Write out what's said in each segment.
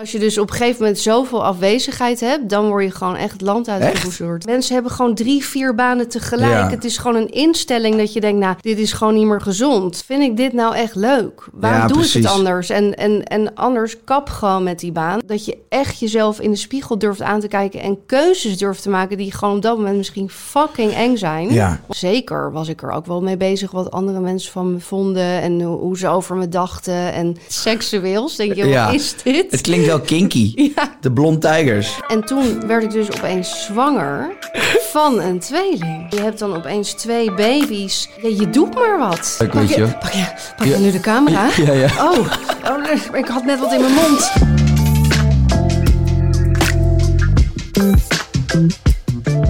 Als je dus op een gegeven moment zoveel afwezigheid hebt, dan word je gewoon echt het land uitgevoerd. Mensen hebben gewoon drie, vier banen tegelijk. Ja. Het is gewoon een instelling dat je denkt, nou, dit is gewoon niet meer gezond. Vind ik dit nou echt leuk? Waarom Ja, doe ik precies. het anders? En, en, en anders kap gewoon met die baan. Dat je echt jezelf in de spiegel durft aan te kijken en keuzes durft te maken die gewoon op dat moment misschien fucking eng zijn. Ja. Zeker was ik er ook wel mee bezig wat andere mensen van me vonden en hoe ze over me dachten. En seksueels, denk je, Ja. wat is dit? Het klinkt wel kinky. Ja. De Blond Tigers. En toen werd ik dus opeens zwanger van een tweeling. Je hebt dan opeens twee baby's. Ja, je doet maar wat. Ik pak weet je, je. pak je, pak je Ja. nu de camera? Ja, ja. Oh, oh, ik had net wat in mijn mond.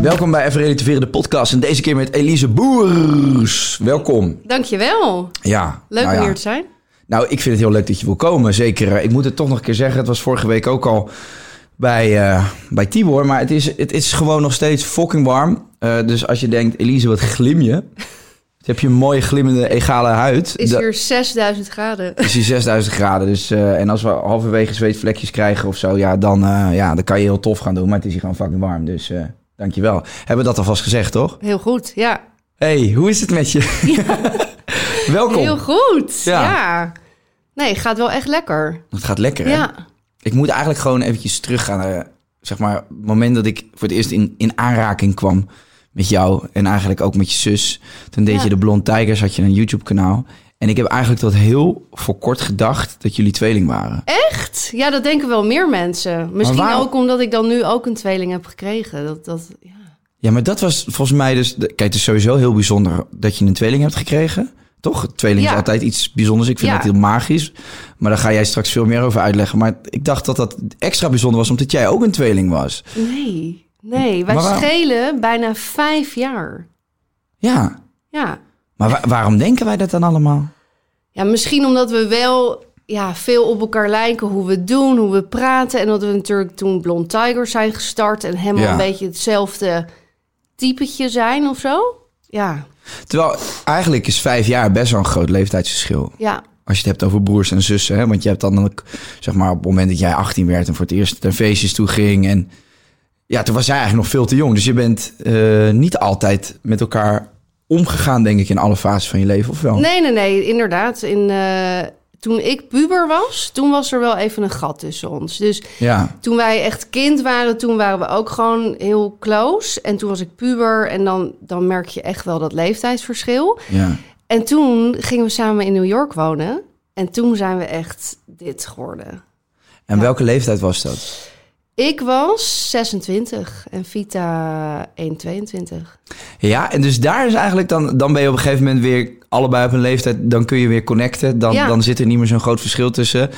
Welkom bij Even Relativeren, de podcast. En deze keer met Elise Boers. Welkom. Dankjewel. Ja. Leuk nou om ja. hier te zijn. Nou, ik vind het heel leuk dat je wil komen. Zeker. eh, Ik moet het toch nog een keer zeggen. Het was vorige week ook al bij, eh, bij Tibor. Maar het is, het is gewoon nog steeds fucking warm. Eh, dus als je denkt, Elise, wat glim je. Dan heb je een mooie glimmende egale huid. Is hier 6000 graden. is die 6000 graden. Dus, en als we halverwege zweetvlekjes krijgen of zo, ja dan, ja, dan kan je heel tof gaan doen. Maar het is hier gewoon fucking warm. Dus dankjewel. Hebben we dat alvast gezegd, toch? Heel goed, ja. hey, hoe is het met je? Welkom. Heel goed, Ja. ja. Nee, gaat wel echt lekker. Het gaat lekker, hè? Ja. Ik moet eigenlijk gewoon eventjes teruggaan naar, zeg maar, het moment dat ik voor het eerst in, in aanraking kwam met jou. En eigenlijk ook met je zus. Toen deed Ja. je de Blond Tigers, had je een YouTube kanaal. En ik heb eigenlijk tot heel voor kort gedacht dat jullie tweeling waren. Echt? Ja, dat denken wel meer mensen. Misschien ook omdat ik dan nu ook een tweeling heb gekregen. Dat, dat, ja. Ja, maar dat was volgens mij dus... Kijk, het is sowieso heel bijzonder dat je een tweeling hebt gekregen. Toch? Tweeling is Ja. altijd iets bijzonders. Ik vind Ja. dat heel magisch. Maar daar ga jij straks veel meer over uitleggen. Maar ik dacht dat dat extra bijzonder was omdat jij ook een tweeling was. Nee, nee. Wij waarom- schelen bijna vijf jaar. Ja. Ja. Maar wa- waarom denken wij dat dan allemaal? ja, misschien omdat we wel ja, veel op elkaar lijken. Hoe we het doen, hoe we praten. En dat we natuurlijk toen Blond Tigers zijn gestart. En helemaal Ja. een beetje hetzelfde typetje zijn of zo. Ja, Terwijl eigenlijk is vijf jaar best wel een groot leeftijdsverschil. ja. Als je het hebt over broers en zussen. Hè? Want je hebt dan ook, zeg maar, op het moment dat jij 18 werd en voor het eerst naar feestjes toe ging. En ja, toen was jij eigenlijk nog veel te jong. Dus je bent eh, niet altijd met elkaar omgegaan, denk ik, in alle fases van je leven, of wel? Nee, nee, nee, inderdaad. In, eh, toen ik puber was, toen was er wel even een gat tussen ons. Dus Ja, toen wij echt kind waren, toen waren we ook gewoon heel close. En toen was ik puber en dan, dan merk je echt wel dat leeftijdsverschil. ja. En toen gingen we samen in New York wonen. En toen zijn we echt dit geworden. En welke leeftijd was dat? Ik was 26 en Vita 1,22. Ja, en dus daar is eigenlijk dan, dan ben je op een gegeven moment weer allebei op een leeftijd, dan kun je weer connecten. Dan, Ja. dan zit er niet meer zo'n groot verschil tussen.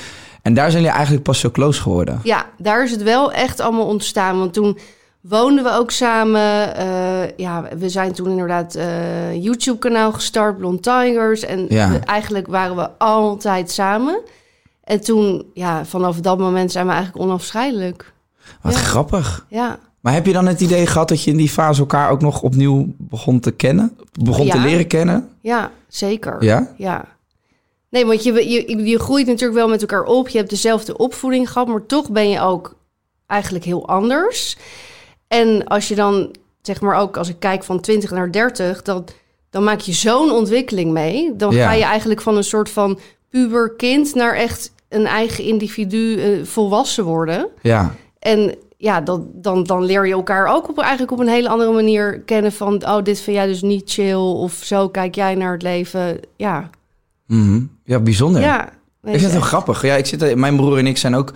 En daar zijn jullie eigenlijk pas zo close geworden. Ja, daar is het wel echt allemaal ontstaan. Want toen woonden we ook samen. Eh, ja, we zijn toen inderdaad eh YouTube-kanaal gestart, Blond Tigers. En Ja. we- eigenlijk waren we altijd samen. En toen, ja, vanaf dat moment zijn we eigenlijk onafscheidelijk. Wat Ja. grappig. Ja. Maar heb je dan het idee gehad dat je in die fase elkaar ook nog opnieuw begon te kennen? Begon te leren kennen? Ja, zeker. Ja? Ja. Nee, want je, je, je groeit natuurlijk wel met elkaar op. Je hebt dezelfde opvoeding gehad, maar toch ben je ook eigenlijk heel anders. En als je dan, zeg maar ook als ik kijk van 20 naar 30, dan, dan maak je zo'n ontwikkeling mee. Dan Ja. ga je eigenlijk van een soort van puber kind naar echt een eigen individu eh, volwassen worden. Ja. En ja, dat, dan, dan leer je elkaar ook op, eigenlijk op een hele andere manier kennen van... oh, dit vind jij dus niet chill of zo kijk jij naar het leven. Ja, Mhm. Ja, bijzonder. ja. nee, ik vind het heel grappig. Ja, ik zit, mijn broer en ik zijn ook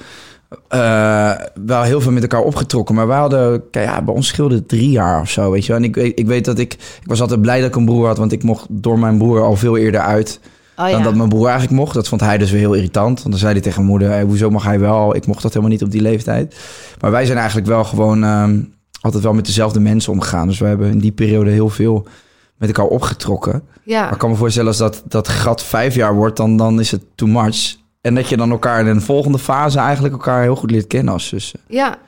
eh, wel heel veel met elkaar opgetrokken. Maar wij hadden, ja, bij ons scheelde het drie jaar of zo, weet je wel. En ik, weet- ik weet dat ik, ik was altijd blij dat ik een broer had, want ik mocht door mijn broer al veel eerder uit Oh, dan dat mijn broer eigenlijk mocht. Dat vond hij dus weer heel irritant. Want dan zei hij tegen mijn moeder, hey, hoezo mag hij wel? Ik mocht dat helemaal niet op die leeftijd. Maar wij zijn eigenlijk wel gewoon ehm, altijd wel met dezelfde mensen omgegaan. Dus we hebben in die periode heel veel met elkaar opgetrokken. ja. Maar ik kan me voorstellen als dat, dat gat vijf jaar wordt, dan, dan is het too much. En dat je dan elkaar in een volgende fase eigenlijk elkaar heel goed leert kennen als zussen. ja.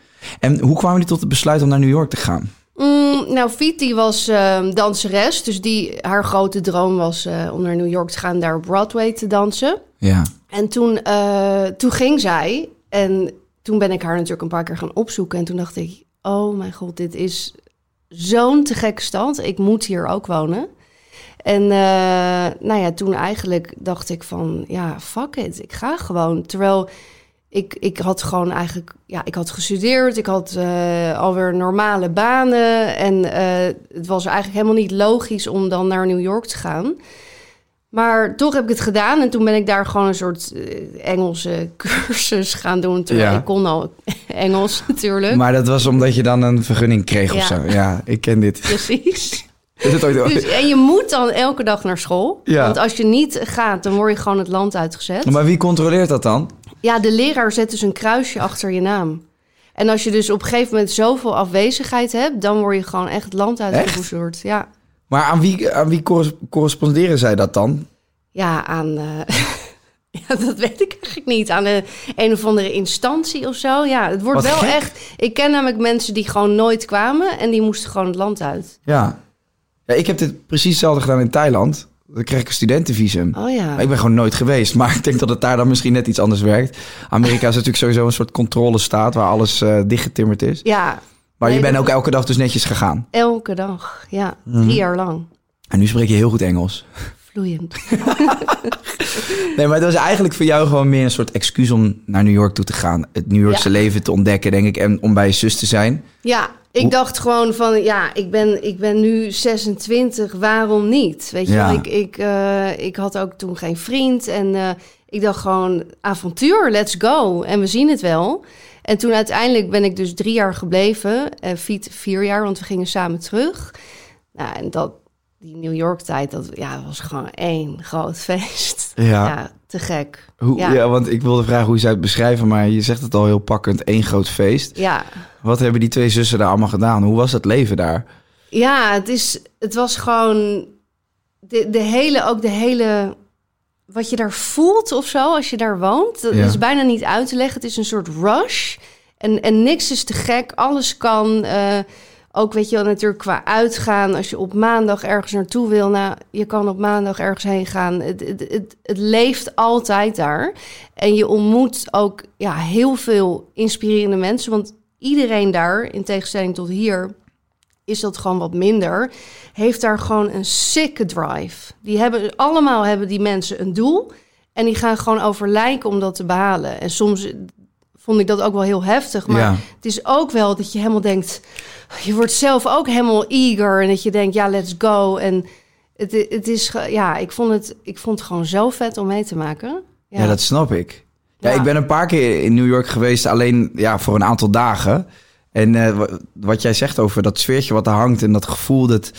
En hoe kwamen jullie tot het besluit om naar New York te gaan? Mm, nou, Fiet die was ehm, danseres. Dus die, haar grote droom was eh, om naar New York te gaan, daar op Broadway te dansen. Ja. En toen, eh, toen ging zij. En toen ben ik haar natuurlijk een paar keer gaan opzoeken. En toen dacht ik, oh mijn god, dit is zo'n te gekke stad. Ik moet hier ook wonen. En eh, nou ja, toen eigenlijk dacht ik van, ja, fuck it. Ik ga gewoon. Terwijl ik, ik had gewoon eigenlijk, ja, ik had gestudeerd. Ik had eh, alweer normale banen. En eh, het was eigenlijk helemaal niet logisch om dan naar New York te gaan. Maar toch heb ik het gedaan. En toen ben ik daar gewoon een soort eh, Engelse cursus gaan doen. Terwijl Ja. ik kon al Engels natuurlijk. Maar dat was omdat je dan een vergunning kreeg of zo. Ja, ik ken dit. Precies. Is het ooit... Dus, en je moet dan elke dag naar school. Ja. Want als je niet gaat, dan word je gewoon het land uitgezet. Maar wie controleert dat dan? Ja, de leraar zet dus een kruisje achter je naam. En als je dus op een gegeven moment zoveel afwezigheid hebt... dan word je gewoon echt het land uitgevoerd. Ja. Maar aan wie, aan wie corres- corresponderen zij dat dan? Ja, aan. eh, ja, dat weet ik eigenlijk niet. Aan een, een of andere instantie of zo. Ja, het wordt Wat wel gek. echt. Ik ken namelijk mensen die gewoon nooit kwamen en die moesten gewoon het land uit. Ja. ja. Ik heb dit precies hetzelfde gedaan in Thailand. Dan kreeg ik een studentenvisum. Oh ja. Maar ik ben gewoon nooit geweest. Maar ik denk dat het daar dan misschien net iets anders werkt. Amerika is natuurlijk sowieso een soort controlestaat waar alles eh, dichtgetimmerd is. Ja, Maar je bent dat ook elke dag dus netjes gegaan. elke dag. Ja, Mhm. drie jaar lang. En nu spreek je heel goed Engels. Vloeiend. Nee, maar het was eigenlijk voor jou gewoon meer een soort excuus om naar New York toe te gaan. Het New Yorkse Ja. leven te ontdekken, denk ik. En om bij je zus te zijn. Ja, ik dacht gewoon van, ja, ik ben, ik ben nu 26, waarom niet? Weet je, Ja. ik, ik, eh, ik had ook toen geen vriend en eh, ik dacht gewoon, avontuur, let's go. En we zien het wel. En toen uiteindelijk ben ik dus drie jaar gebleven, en Fiet vier jaar, want we gingen samen terug. Nou, en dat, die New York tijd, dat ja, was gewoon één groot feest. Ja. Ja, te gek. Hoe, ja. Ja. want ik wilde vragen hoe je zou het beschrijven. Maar je zegt het al heel pakkend. één groot feest. Ja, Wat hebben die twee zussen daar allemaal gedaan? Hoe was het leven daar? Ja, het, is, het was gewoon de, de hele, ook de hele, wat je daar voelt of zo als je daar woont. Dat Ja. is bijna niet uit te leggen. Het is een soort rush en, en niks is te gek. Alles kan. eh, ook weet je wel natuurlijk qua uitgaan. Als je op maandag ergens naartoe wil, nou, je kan op maandag ergens heen gaan. Het, het, het, leeft altijd daar. En je ontmoet ook ja, heel veel inspirerende mensen. Want iedereen daar, in tegenstelling tot hier, is dat gewoon wat minder. Heeft daar gewoon een sikke drive. Die hebben allemaal hebben die mensen een doel. En die gaan gewoon over lijken om dat te behalen. En soms vond ik dat ook wel heel heftig. Maar Ja. het is ook wel dat je helemaal denkt. Je wordt zelf ook helemaal eager. En dat je denkt, ja, let's go. En het, het is, ja, ik vond het, ik vond het gewoon zo vet om mee te maken. Ja, dat snap ik. Ja, Ja. ik ben een paar keer in New York geweest, alleen ja, voor een aantal dagen. En eh, wa- wat jij zegt over dat sfeertje wat er hangt en dat gevoel, dat,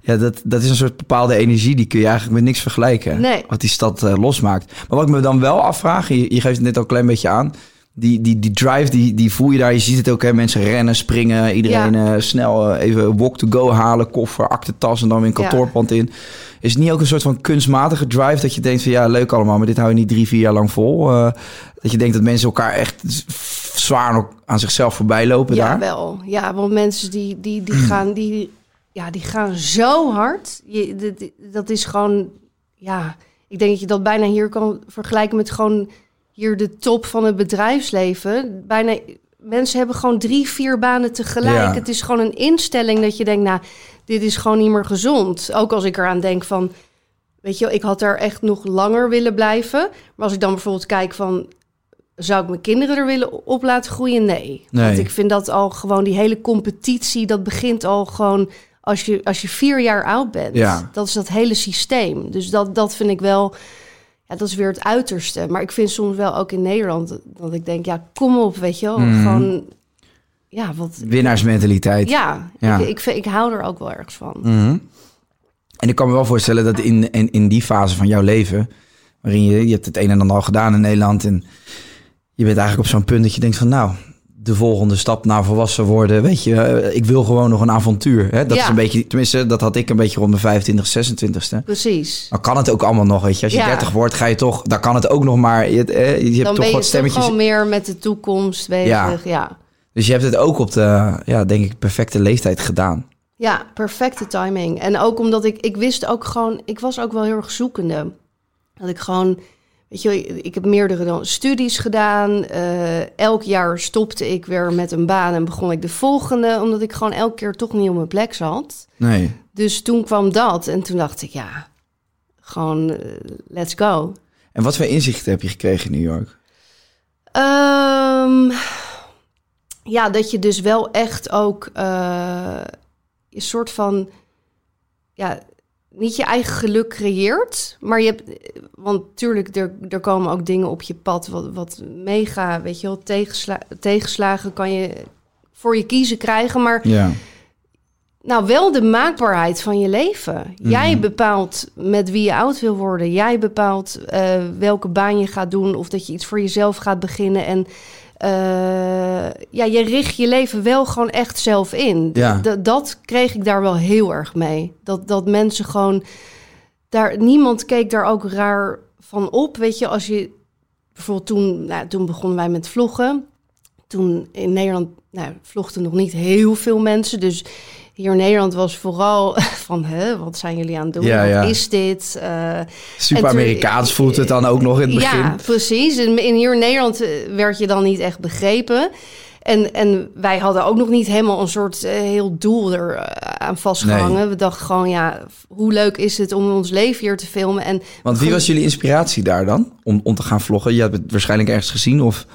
ja, dat, dat is een soort bepaalde energie, die kun je eigenlijk met niks vergelijken. Nee. Wat die stad eh, losmaakt. Maar wat ik me dan wel afvraag, je, je geeft het net al een klein beetje aan, die, die, die drive, die, die voel je daar. Je ziet het ook, hè, mensen rennen, springen, iedereen eh, snel eh, even walk to go halen, koffer, aktentas en dan weer een Ja. kantoorpand in. Is het niet ook een soort van kunstmatige drive dat je denkt van ja, leuk allemaal, maar dit hou je niet drie, vier jaar lang vol? Eh, dat je denkt dat mensen elkaar echt zwaar nog aan zichzelf voorbij lopen Ja, daar? wel. Ja, want mensen die, die, die, gaan, die, ja, die gaan zo hard. Je, dit- dat is gewoon, ja, ik denk dat je dat bijna hier kan vergelijken met gewoon hier de top van het bedrijfsleven. Bijna, mensen hebben gewoon drie, vier banen tegelijk. Ja. Het is gewoon een instelling dat je denkt, nou, dit is gewoon niet meer gezond. Ook als ik eraan denk van, weet je wel, ik had daar echt nog langer willen blijven. Maar als ik dan bijvoorbeeld kijk van, zou ik mijn kinderen er willen op laten groeien? Nee. Nee. Want ik vind dat al gewoon, die hele competitie, dat begint al gewoon als je, als je vier jaar oud bent. Ja. Dat is dat hele systeem. Dus dat, dat vind ik wel, ja, dat is weer het uiterste. Maar ik vind soms wel ook in Nederland dat- ik denk, ja, kom op, weet je wel. Mhm. Gewoon, ja, wat... Winnaarsmentaliteit. Ja, Ja. Ik, ik, vind- ik hou er ook wel ergens van. Mhm. En ik kan me wel voorstellen dat in, in, in die fase van jouw leven, waarin je, je hebt het een en ander al gedaan in Nederland en je bent eigenlijk op zo'n punt dat je denkt van nou, de volgende stap naar volwassen worden, weet je, eh, ik wil gewoon nog een avontuur. Hè? Dat Ja. is een beetje, tenminste, dat had ik een beetje rond mijn 25, 26ste. Precies. Dan kan het ook allemaal nog, weet je. Als je Ja. 30 wordt, ga je toch, dan kan het ook nog maar, je, eh, je hebt Dan toch ben je wat stemmetjes. gewoon meer met de toekomst bezig. Ja. ja. Dus je hebt het ook op de, ja, denk ik, perfecte leeftijd gedaan. Ja, perfecte timing. En ook omdat ik, ik wist ook gewoon, ik was ook wel heel erg zoekende. Dat ik gewoon, weet je, ik heb meerdere dan studies gedaan. Eh, elk jaar stopte ik weer met een baan en begon ik de volgende, omdat ik gewoon elke keer toch niet op mijn plek zat. Nee. Dus toen kwam dat en toen dacht ik, ja, gewoon eh, let's go. En wat voor inzichten heb je gekregen in New York? Ehm, ja, dat je dus wel echt ook eh, een soort van, ja, niet je eigen geluk creëert, maar je hebt, want tuurlijk, er, er komen ook dingen op je pad wat, wat mega, weet je wel, tegensla, tegenslagen kan je voor je kiezen krijgen, maar Ja. nou, wel de maakbaarheid van je leven. Jij bepaalt met wie je oud wil worden. Jij bepaalt eh, welke baan je gaat doen of dat je iets voor jezelf gaat beginnen. En eh, ja, je richt je leven wel gewoon echt zelf in. Ja. Dat kreeg ik daar wel heel erg mee. Dat, dat mensen gewoon daar, niemand keek daar ook raar van op. Weet je, als je bijvoorbeeld toen, nou, toen begonnen wij met vloggen. Toen in Nederland nou, vlogden nog niet heel veel mensen. Dus hier in Nederland was vooral van, hè, wat zijn jullie aan het doen? Ja, ja. Wat is dit? Eh, Super Amerikaans voelt het dan ook nog in het begin. ja, precies. En in hier in Nederland eh, werd je dan niet echt begrepen. En, en wij hadden ook nog niet helemaal een soort eh, heel doel er aan vastgehangen. We dachten gewoon, ja, hoe leuk is het om ons leven hier te filmen? En Want wie was jullie inspiratie daar dan? Om, om te gaan vloggen? Je hebt het waarschijnlijk ergens gezien of...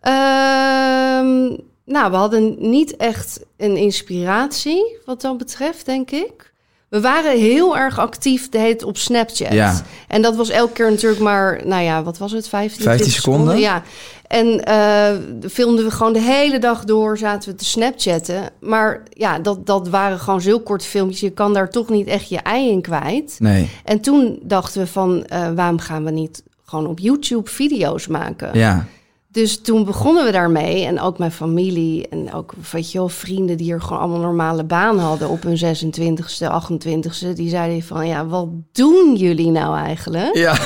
Ehm, nou, we hadden niet echt een inspiratie wat dat betreft, denk ik. We waren heel erg actief de heet op Snapchat. Ja. En dat was elke keer natuurlijk maar, nou ja, wat was het? 15, 15 20 seconden? Ja. En eh filmden we gewoon de hele dag door, zaten we te Snapchatten. Maar ja, dat, dat waren gewoon zulke korte filmpjes. Je kan daar toch niet echt je ei in kwijt. Nee. En toen dachten we van, eh, waarom gaan we niet gewoon op YouTube video's maken? Ja. Dus toen begonnen we daarmee. En ook mijn familie en ook weet je wel, vrienden die er gewoon allemaal normale baan hadden op hun 26e, 28e. Die zeiden van ja, wat doen jullie nou eigenlijk? Ja.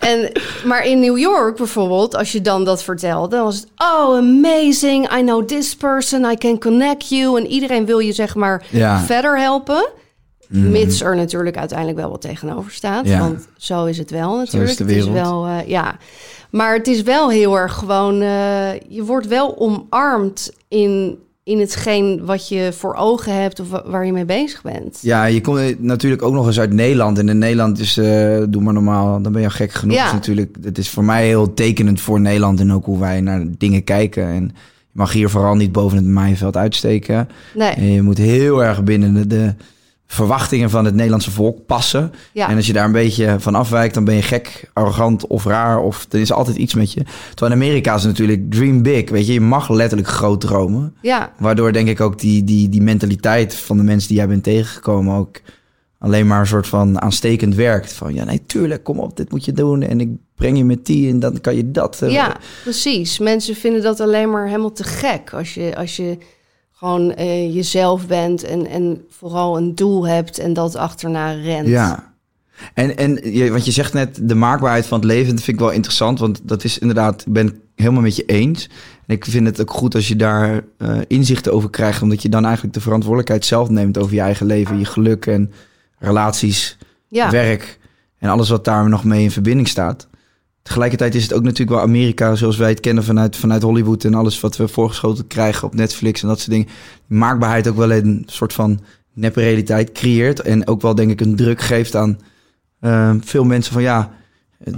En, maar in New York bijvoorbeeld, als je dan dat vertelde, dan was het oh amazing, I know this person, I can connect you. En iedereen wil je zeg maar Ja. Mhm. verder helpen. Mits er natuurlijk uiteindelijk wel wat tegenover staat. Ja. Want zo is het wel natuurlijk. de Het is wereld. wel, eh, ja. Maar het is wel heel erg gewoon... eh, je wordt wel omarmd in, in hetgeen wat je voor ogen hebt... of wa- waar je mee bezig bent. Ja, je komt natuurlijk ook nog eens uit Nederland. En in Nederland is, eh, doe maar normaal, dan ben je al gek genoeg. Ja. Natuurlijk, het is voor mij heel tekenend voor Nederland en ook hoe wij naar dingen kijken. En je mag hier vooral niet boven het maaiveld uitsteken. Nee, En je moet heel erg binnen de, de verwachtingen van het Nederlandse volk passen. ja. En als je daar een beetje van afwijkt, dan ben je gek, arrogant of raar. Of er is altijd iets met je. Terwijl in Amerika is natuurlijk dream big. Weet je, je mag letterlijk groot dromen. ja, Waardoor denk ik ook die, die, die mentaliteit van de mensen die jij bent tegengekomen ook alleen maar een soort van aanstekend werkt. Van ja, nee, tuurlijk, kom op, dit moet je doen. En ik breng je met die en dan kan je dat. eh, ja, precies. Mensen vinden dat alleen maar helemaal te gek. Als je, als je gewoon eh, jezelf bent en, en vooral een doel hebt... en dat achterna rent. Ja. En, en je, wat je zegt net, de maakbaarheid van het leven, dat vind ik wel interessant. Want dat is inderdaad, ik ben het helemaal met je eens. En ik vind het ook goed als je daar eh, inzichten over krijgt. Omdat je dan eigenlijk de verantwoordelijkheid zelf neemt over je eigen leven. Je geluk en relaties, ja. werk en alles wat daar nog mee in verbinding staat. Tegelijkertijd is het ook natuurlijk wel Amerika zoals wij het kennen vanuit, vanuit Hollywood en alles wat we voorgeschoten krijgen op Netflix en dat soort dingen. Maakbaarheid ook wel een soort van neppe realiteit creëert en ook wel denk ik een druk geeft aan eh, veel mensen van ja,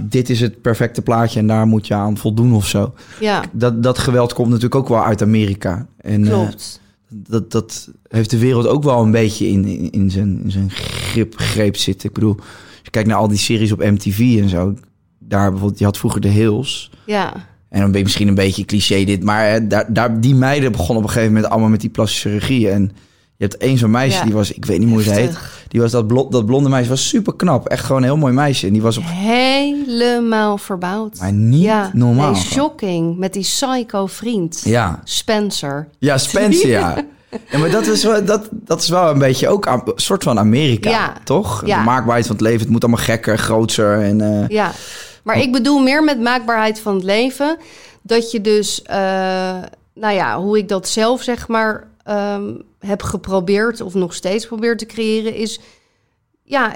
dit is het perfecte plaatje en daar moet je aan voldoen of zo. Ja, Dat, dat geweld komt natuurlijk ook wel uit Amerika. En, eh, klopt. dat, dat heeft de wereld ook wel een beetje in, in, in zijn, in zijn grip, greep zitten. Ik bedoel, als je kijkt naar al die series op MTV en zo. Daar bijvoorbeeld, je had vroeger de Hills. Ja, En dan ben je misschien een beetje cliché dit. Maar hè, daar, daar, die meiden begonnen op een gegeven moment allemaal met die plastische chirurgie. En je hebt één zo'n meisje, Ja. die was, ik weet niet hoe ze heet. Die was dat, blo- dat blonde meisje, was super knap. Echt gewoon een heel mooi meisje. En die was op, helemaal verbouwd. maar niet ja, normaal. Nee, shocking. Met die psycho vriend. Ja, Spencer. ja Spencer, ja. Ja, maar dat is, wel, dat, dat is wel een beetje ook een soort van Amerika, Ja. toch? Ja. De maakbaarheid van het leven, het moet allemaal gekker, grootser. En, eh, Ja, maar ik bedoel meer met maakbaarheid van het leven. Dat je dus, eh, nou ja, hoe ik dat zelf zeg maar ehm, heb geprobeerd of nog steeds probeer te creëren, is ja,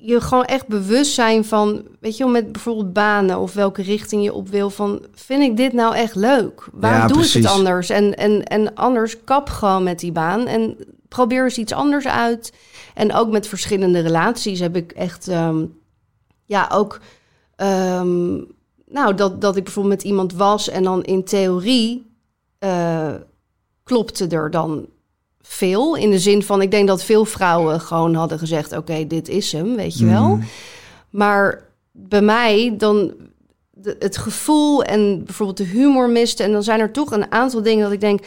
je gewoon echt bewust zijn van, weet je wel, met bijvoorbeeld banen of welke richting je op wil. Van, vind ik dit nou echt leuk? Waarom Ja, doe ik precies. het anders? En, en, en anders kap gewoon met die baan en probeer eens iets anders uit. En ook met verschillende relaties heb ik echt, ehm, ja, ook Ehm, nou, dat, dat ik bijvoorbeeld met iemand was en dan in theorie eh, klopte er dan veel. In de zin van, ik denk dat veel vrouwen gewoon hadden gezegd: Oké, dit is hem, weet je wel. Maar bij mij dan de- het gevoel en bijvoorbeeld de humor miste. En dan zijn er toch een aantal dingen dat ik denk.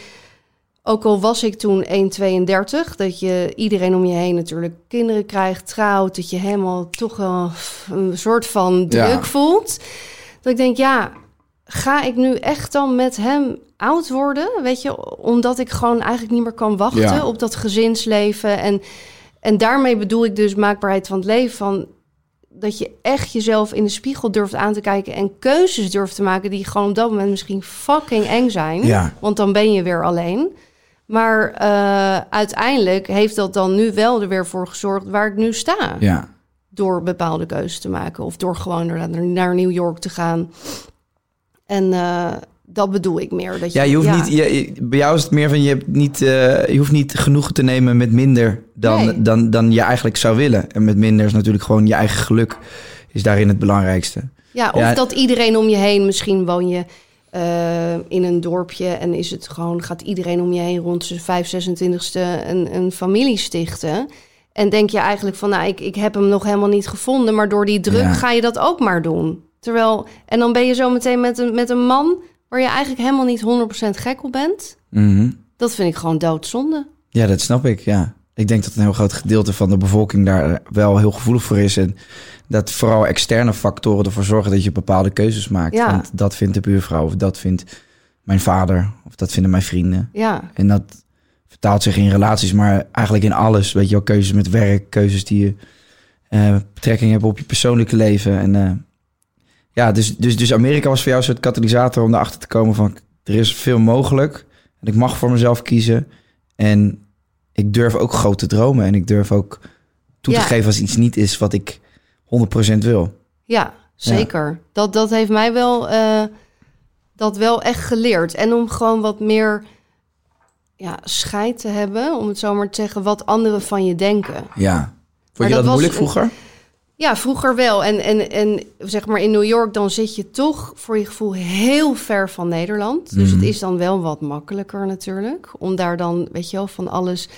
Ook al was ik toen 1,32, dat je iedereen om je heen natuurlijk kinderen krijgt, trouwt, dat je helemaal toch wel een soort van druk Ja. voelt. Dat ik denk, ja, ga ik nu echt dan met hem oud worden? Weet je, omdat ik gewoon eigenlijk niet meer kan wachten Ja. op dat gezinsleven. En, en daarmee bedoel ik dus maakbaarheid van het leven. Van dat je echt jezelf in de spiegel durft aan te kijken en keuzes durft te maken die gewoon op dat moment misschien fucking eng zijn. Ja. Want dan ben je weer alleen. Maar eh, uiteindelijk heeft dat dan nu wel er weer voor gezorgd waar ik nu sta. ja. Door bepaalde keuzes te maken. Of door gewoon naar, naar New York te gaan. En eh, dat bedoel ik meer. Dat je, Ja, je hoeft niet, je, bij jou is het meer van je, hebt niet, eh, je hoeft niet genoegen te nemen met minder dan, Nee. dan, dan je eigenlijk zou willen. En met minder is natuurlijk gewoon je eigen geluk is daarin het belangrijkste. Ja, of Ja. dat iedereen om je heen, misschien woon je eh, in een dorpje en is het gewoon, gaat iedereen om je heen rond zijn 5, 26e een, een familie stichten. En denk je eigenlijk van, nou, ik, ik heb hem nog helemaal niet gevonden, maar door die druk Ja. ga je dat ook maar doen. Terwijl, en dan ben je zo meteen met een, met een man waar je eigenlijk helemaal niet 100% gek op bent. Mhm. Dat vind ik gewoon doodzonde. Ja, dat snap ik, ja. Ik denk dat een heel groot gedeelte van de bevolking daar wel heel gevoelig voor is. En dat vooral externe factoren ervoor zorgen dat je bepaalde keuzes maakt. Ja. Want dat vindt de buurvrouw, of dat vindt mijn vader, of dat vinden mijn vrienden. Ja, En dat vertaalt zich in relaties, maar eigenlijk in alles. Weet je wel, keuzes met werk, keuzes die je eh, betrekking hebben op je persoonlijke leven. En eh, ja, dus, dus, dus Amerika was voor jou een soort katalysator om erachter te komen van er is veel mogelijk. En ik mag voor mezelf kiezen. En ik durf ook groot te dromen. En ik durf ook toe te Ja. geven als iets niet is wat ik 100% wil. Ja, zeker. Dat, dat heeft mij wel, eh, dat wel echt geleerd. En om gewoon wat meer ja, scheid te hebben, om het zo maar te zeggen, wat anderen van je denken. Ja. Vond Maar je dat dat, moeilijk vroeger? Ja, vroeger wel. En, en, en zeg maar in New York, dan zit je toch voor je gevoel heel ver van Nederland. Dus het is dan wel wat makkelijker natuurlijk. Om daar dan, weet je wel, van alles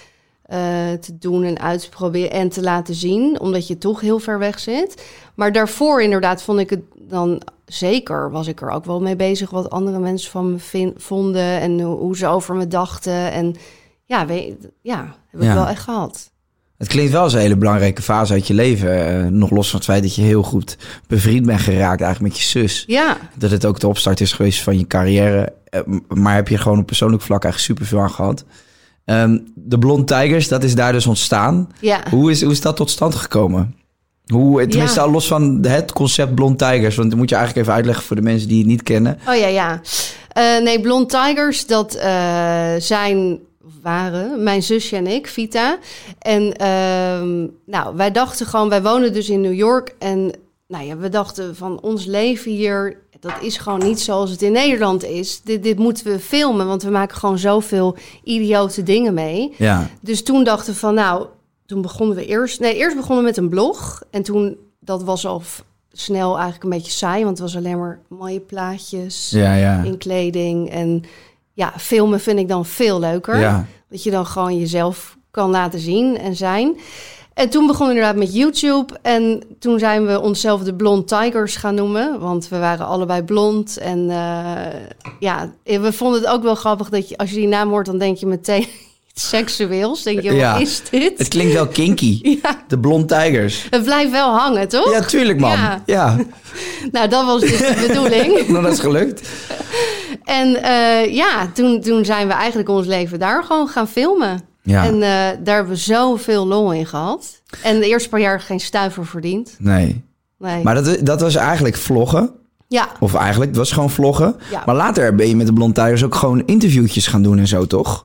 eh, te doen en uit te proberen en te laten zien. Omdat je toch heel ver weg zit. Maar daarvoor inderdaad vond ik het dan zeker, was ik er ook wel mee bezig. Wat andere mensen van me vin- vonden en hoe, ze over me dachten. En ja, weet, ja heb ik Ja. wel echt gehad. Het klinkt wel als een hele belangrijke fase uit je leven. eh, nog los van het feit dat je heel goed bevriend bent geraakt eigenlijk met je zus. Ja, Dat het ook de opstart is geweest van je carrière. Eh, maar heb je gewoon op persoonlijk vlak eigenlijk superveel aan gehad. Ehm, de Blond Tigers, dat is daar dus ontstaan. ja. Hoe is, hoe is dat tot stand gekomen? Hoe, tenminste, Ja. al los van het concept Blond Tigers. Want dat moet je eigenlijk even uitleggen voor de mensen die het niet kennen. Oh ja, ja. Eh, nee, Blond Tigers, dat eh, zijn, waren mijn zusje en ik, Vita. En ehm, nou, wij dachten gewoon, wij wonen dus in New York. En nou ja, we dachten van ons leven hier, dat is gewoon niet zoals het in Nederland is. Dit, dit moeten we filmen, want we maken gewoon zoveel idiote dingen mee. Ja, Dus toen dachten we van, nou, toen begonnen we eerst... Nee, eerst begonnen we met een blog. En toen, dat was al snel eigenlijk een beetje saai, want het was alleen maar mooie plaatjes Ja, ja. in kleding. En ja, filmen vind ik dan veel leuker. Ja. Dat je dan gewoon jezelf kan laten zien en zijn. En toen begon inderdaad met YouTube. En toen zijn we onszelf de Blond Tigers gaan noemen. Want we waren allebei blond. En eh, ja, we vonden het ook wel grappig dat je, als je die naam hoort, dan denk je meteen iets seksueels. Denk je, Ja. wat is dit? Het klinkt wel kinky. Ja, De Blond Tigers. het blijft wel hangen, toch? Ja, tuurlijk man. Ja. Ja, Nou, dat was dus de bedoeling. nou, dat is gelukt. En eh, ja, toen, toen zijn we eigenlijk ons leven daar gewoon gaan filmen. Ja. En eh, daar hebben we zoveel lol in gehad. En de eerste paar jaar geen stuiver verdiend. Nee. Nee. Maar dat, dat was eigenlijk vloggen. ja, Of eigenlijk, het was gewoon vloggen. Ja. Maar later ben je met de Blond Tigers ook gewoon interviewtjes gaan doen en zo, toch?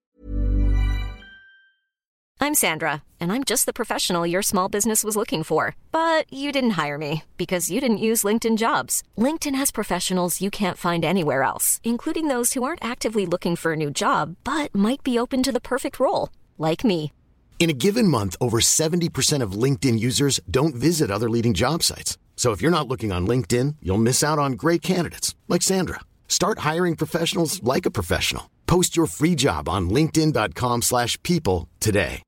I'm Sandra, and I'm just the professional your small business was looking for. But you didn't hire me because you didn't use LinkedIn jobs. LinkedIn has professionals you can't find anywhere else, including those who aren't actively looking for a new job but might be open to the perfect role, like me. In a given month, over 70% of LinkedIn users don't visit other leading job sites. So if you're not looking on LinkedIn, you'll miss out on great candidates like Sandra. Start hiring professionals like a professional. Post your free job on linkedin.com/people slash people today.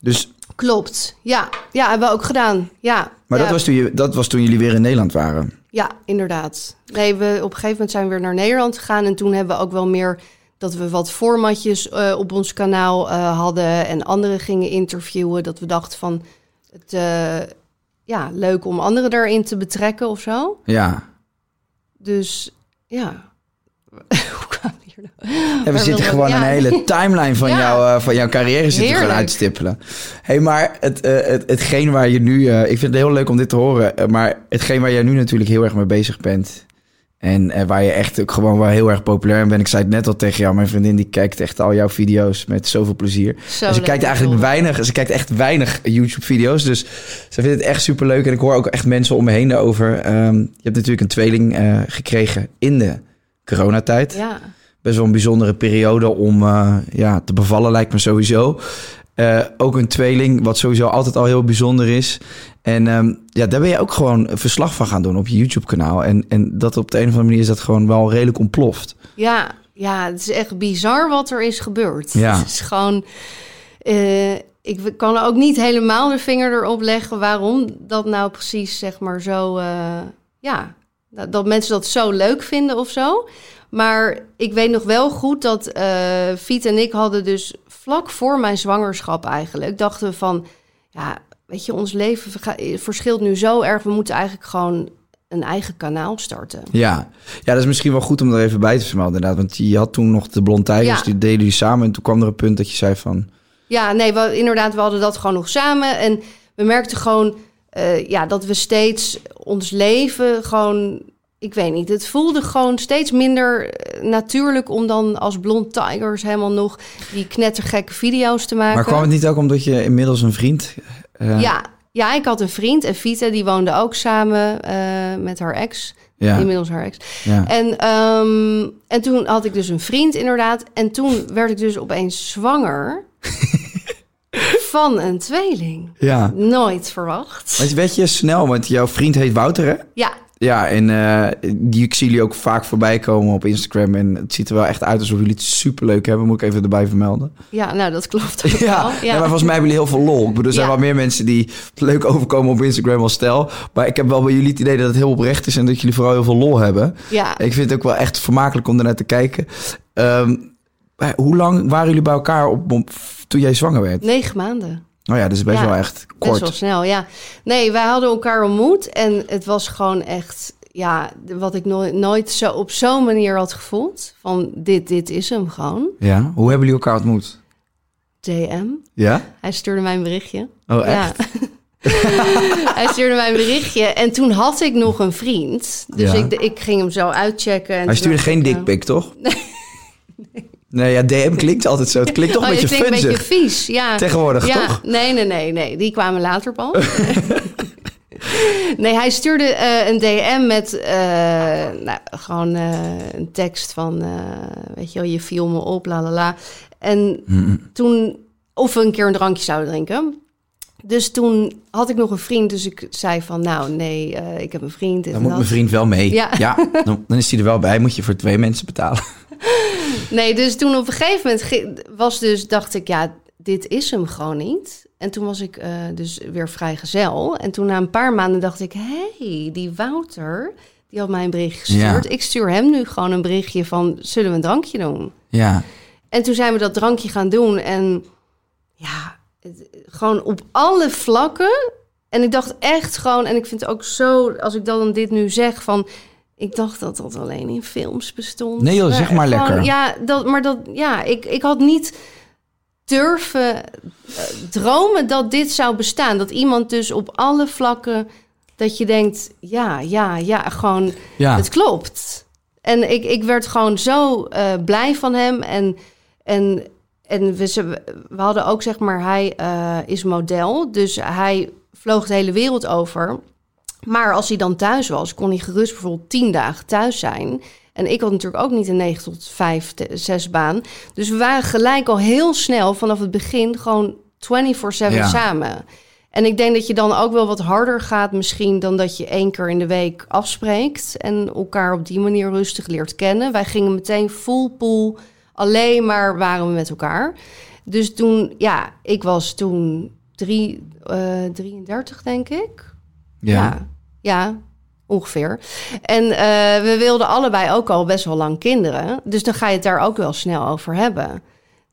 Dus, klopt. Ja, ja hebben we ook gedaan. Ja, maar ja, dat, was toen je, dat was toen jullie weer in Nederland waren. ja, inderdaad. Nee, we, op een gegeven moment zijn we weer naar Nederland gegaan. En toen hebben we ook wel meer dat we wat formatjes eh, op ons kanaal eh, hadden. En anderen gingen interviewen. Dat we dachten van, het, eh, ja, leuk om anderen daarin te betrekken of zo. Ja. Dus ja. Nou? Ja, we zitten gewoon ja. een hele timeline van, Ja. jou, van jouw carrière zitten gewoon Heerlijk. uitstippelen. hey, maar het, het, hetgeen waar je nu... ik vind het heel leuk om dit te horen. maar hetgeen waar jij nu natuurlijk heel erg mee bezig bent... En eh, waar je echt ook gewoon wel heel erg populair in bent. Ik zei het net al tegen jou. Mijn vriendin die kijkt echt al jouw video's met zoveel plezier. Zo en ze kijkt eigenlijk weinig. Ze kijkt echt weinig YouTube-video's. Dus ze vindt het echt super leuk. En ik hoor ook echt mensen om me heen daarover. Ehm, je hebt natuurlijk een tweeling eh, gekregen in de coronatijd Ja. best wel een bijzondere periode om eh, ja, te bevallen, lijkt me sowieso. Eh, ook een tweeling, wat sowieso altijd al heel bijzonder is. En ehm, ja, daar ben je ook gewoon verslag van gaan doen op je YouTube-kanaal. En, en dat op de een of andere manier is dat gewoon wel redelijk ontploft. Ja, ja, het is echt bizar wat er is gebeurd. Ja. Het is gewoon. eh, ik kan ook niet helemaal de vinger erop leggen waarom dat nou precies, zeg maar, zo. eh, ja, dat, dat mensen dat zo leuk vinden of zo. Maar ik weet nog wel goed dat Fiet en ik hadden dus vlak voor mijn zwangerschap eigenlijk... dachten we van, ja, weet je, ons leven verschilt nu zo erg. We moeten eigenlijk gewoon een eigen kanaal starten. Ja. ja, dat is misschien wel goed om er even bij te vermelden inderdaad. Want je had toen nog de Blond Tijgers, Ja. die deden jullie samen. En toen kwam er een punt dat je zei van... Ja, nee, we, inderdaad, we hadden dat gewoon nog samen. En we merkten gewoon eh, ja, dat we steeds ons leven gewoon... Ik weet niet, het voelde gewoon steeds minder eh, natuurlijk... om dan als blond tigers helemaal nog die knettergekke video's te maken. Maar kwam het niet ook omdat je inmiddels een vriend... eh, Ja, ja, ik had een vriend en Vita, die woonde ook samen eh, met haar ex. Ja. Inmiddels haar ex. Ja. En, ehm, en toen had ik dus een vriend inderdaad. En toen werd ik dus opeens zwanger van een tweeling. ja. Nooit verwacht. Want weet je snel, want jouw vriend heet Wouter, hè? Ja, Ja, en eh, die, ik zie jullie ook vaak voorbij komen op Instagram. En het ziet er wel echt uit alsof jullie het superleuk hebben. Moet ik even erbij vermelden. ja, nou dat klopt ook Ja, wel. ja. maar volgens mij hebben jullie heel veel lol. Ik bedoel, er zijn Ja. wel meer mensen die leuk overkomen op Instagram als stel. Maar ik heb wel bij jullie het idee dat het heel oprecht is. En dat jullie vooral heel veel lol hebben. Ja. Ik vind het ook wel echt vermakelijk om ernaar te kijken. Ehm, maar hoe lang waren jullie bij elkaar op, op- toen jij zwanger werd? Negen maanden. Oh ja, dat is best Ja, wel echt Best kort. wel snel, ja. Nee, wij hadden elkaar ontmoet en het was gewoon echt, ja, wat ik nooit, nooit zo op zo'n manier had gevoeld. Van dit, dit is hem gewoon. Ja, hoe hebben jullie elkaar ontmoet? DM. Ja? Hij stuurde mij een berichtje. Oh, echt? Ja. Hij stuurde mij een berichtje en toen had ik nog een vriend. Dus Ja. ik, ik ging hem zo uitchecken. En Hij stuurde geen ik, eh, toch? Nee. ja, DM klinkt altijd zo. Het klinkt toch Oh, een je beetje een beetje vies, ja. Tegenwoordig, ja. toch? Nee, nee, nee, nee. Die kwamen later pas. nee, hij stuurde eh, een DM met eh, nou, gewoon eh, een tekst van, weet je wel, je viel me op, la la la. En toen, of we een keer een drankje zouden drinken. Dus toen had ik nog een vriend, dus ik zei van, nou nee, ik heb een vriend. Dan moet dat. mijn vriend wel mee. Ja. dan, dan is hij er wel bij. Moet je voor twee mensen betalen. Nee, dus toen op een gegeven moment was dus, dacht ik, ja, dit is hem gewoon niet. En toen was ik eh, dus weer vrijgezel. En toen na een paar maanden dacht ik, hé, hey, die Wouter, die had mij een berichtje gestuurd. Ja. Ik stuur hem nu gewoon een berichtje van, zullen we een drankje doen? Ja, En toen zijn we dat drankje gaan doen. En ja, het- gewoon op alle vlakken. En ik dacht echt gewoon, en ik vind het ook zo, als ik dan dit nu zeg, van. Ik dacht dat dat alleen in films bestond. Nee joh, zeg maar gewoon, lekker. Ja, dat, maar dat, ja, ik, ik had niet durven eh, dromen dat dit zou bestaan. Dat iemand dus op alle vlakken, dat je denkt, ja, ja, ja, gewoon ja. het klopt. En ik, ik werd gewoon zo eh, blij van hem. En, en, en we, ze- we hadden ook, zeg maar, hij eh, is model. Dus hij vloog de hele wereld over. Maar als hij dan thuis was, kon hij gerust bijvoorbeeld tien dagen thuis zijn. En ik had natuurlijk ook niet een 9 tot 5, 6 baan. Dus we waren gelijk al heel snel vanaf het begin gewoon 24-7 Ja. samen. En ik denk dat je dan ook wel wat harder gaat misschien dan dat je één keer in de week afspreekt en elkaar op die manier rustig leert kennen. Wij gingen meteen full pool, alleen maar waren we met elkaar. Dus toen, ja, ik was toen drie, eh 33 denk ik. ja. Ja, ja, ongeveer. En eh, we wilden allebei ook al best wel lang kinderen. Dus dan ga je het daar ook wel snel over hebben.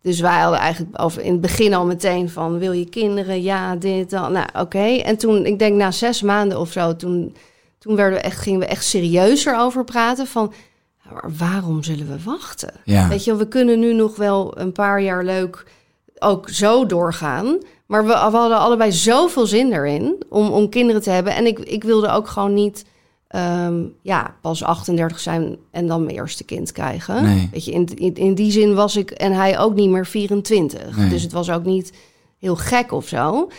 Dus wij hadden eigenlijk over in het begin al meteen van... wil je kinderen? Ja, dit, dan. Nou, oké. En toen, ik denk na zes maanden of zo... toen, toen werden we echt, gingen we echt serieuzer over praten van... waarom zullen we wachten? Ja. Weet je, we kunnen nu nog wel een paar jaar leuk ook zo doorgaan. Maar we, we hadden allebei zoveel zin erin om, om kinderen te hebben. En ik, ik wilde ook gewoon niet ehm, ja, pas 38 zijn en dan mijn eerste kind krijgen. Nee. Weet je, in, in, in die zin was ik en hij ook niet meer 24. Nee. Dus het was ook niet heel gek of zo.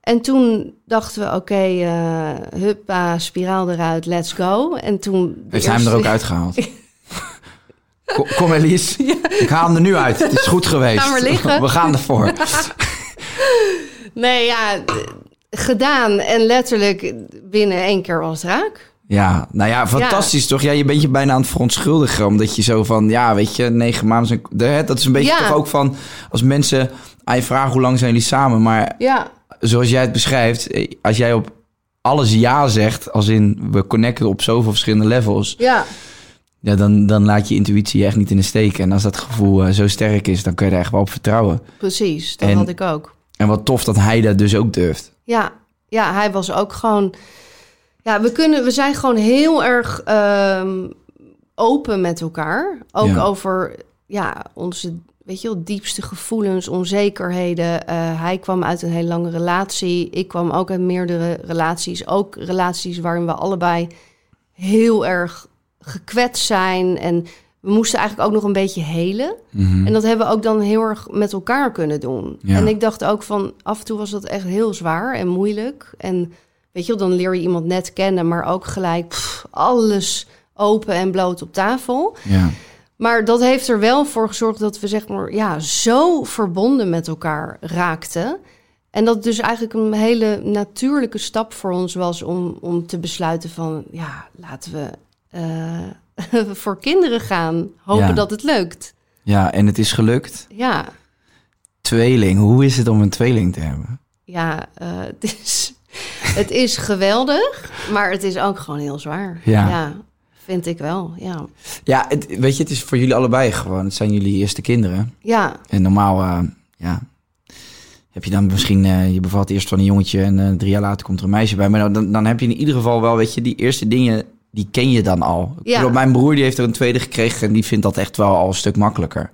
En toen dachten we, oké, eh, huppa, spiraal eruit, let's go. En toen... de Heeft hij hem er eerste- ook uitgehaald? Kom, kom Elise, ik haal hem er nu uit. Het is goed geweest. Ga maar liggen. We gaan ervoor. Nee, ja, gedaan. En letterlijk binnen één keer was het raak. Ja, nou ja, fantastisch toch? Ja, je bent je bijna aan het verontschuldigen. Omdat je zo van, ja, weet je, negen maanden zijn... Dat is een beetje Ja. toch ook van... Als mensen aan je vragen hoe lang zijn jullie samen. Maar Ja, zoals jij het beschrijft... eh, Als jij op alles ja zegt... Als in, we connecten op zoveel verschillende levels... ja, Ja, dan, dan laat je intuïtie je echt niet in de steek. En als dat gevoel eh, zo sterk is... Dan kun je er echt wel op vertrouwen. precies. Dat En- had ik ook. En wat tof dat hij dat dus ook durft. Ja, ja, hij was ook gewoon... Ja, we, kunnen, we zijn gewoon heel erg ehm, open met elkaar. Ook Ja. over ja, onze weet je wel, diepste gevoelens, onzekerheden. Eh, hij kwam uit een hele lange relatie. Ik kwam ook uit meerdere relaties. Ook relaties waarin we allebei heel erg gekwetst zijn. En we moesten eigenlijk ook nog een beetje helen. En dat hebben we ook dan heel erg met elkaar kunnen doen. Ja. En ik dacht ook van, af en toe was dat echt heel zwaar en moeilijk. En weet je wel, dan leer je iemand net kennen, maar ook gelijk pff, alles open en bloot op tafel. Ja, Maar dat heeft er wel voor gezorgd dat we zeg maar ja, zo verbonden met elkaar raakten. En dat dus eigenlijk een hele natuurlijke stap voor ons was om, om te besluiten van ja, laten we eh, voor kinderen gaan. Hopen Ja. dat het lukt. ja, en het is gelukt. Ja, Tweeling, hoe is het om een tweeling te hebben? ja eh, het, is, het is geweldig, maar het is ook gewoon heel zwaar. Ja. vind ik wel. Ja, Ja, het, weet je, het is voor jullie allebei gewoon. Het zijn jullie eerste kinderen. ja, En normaal, eh, ja, heb je dan misschien, eh, je bevalt eerst van een jongetje en drie jaar later komt er een meisje bij. Maar dan, dan heb je in ieder geval wel, weet je, die eerste dingen, die ken je dan al. Ik Ja. bedoel, mijn broer die heeft er een tweede gekregen en die vindt dat echt wel al een stuk makkelijker.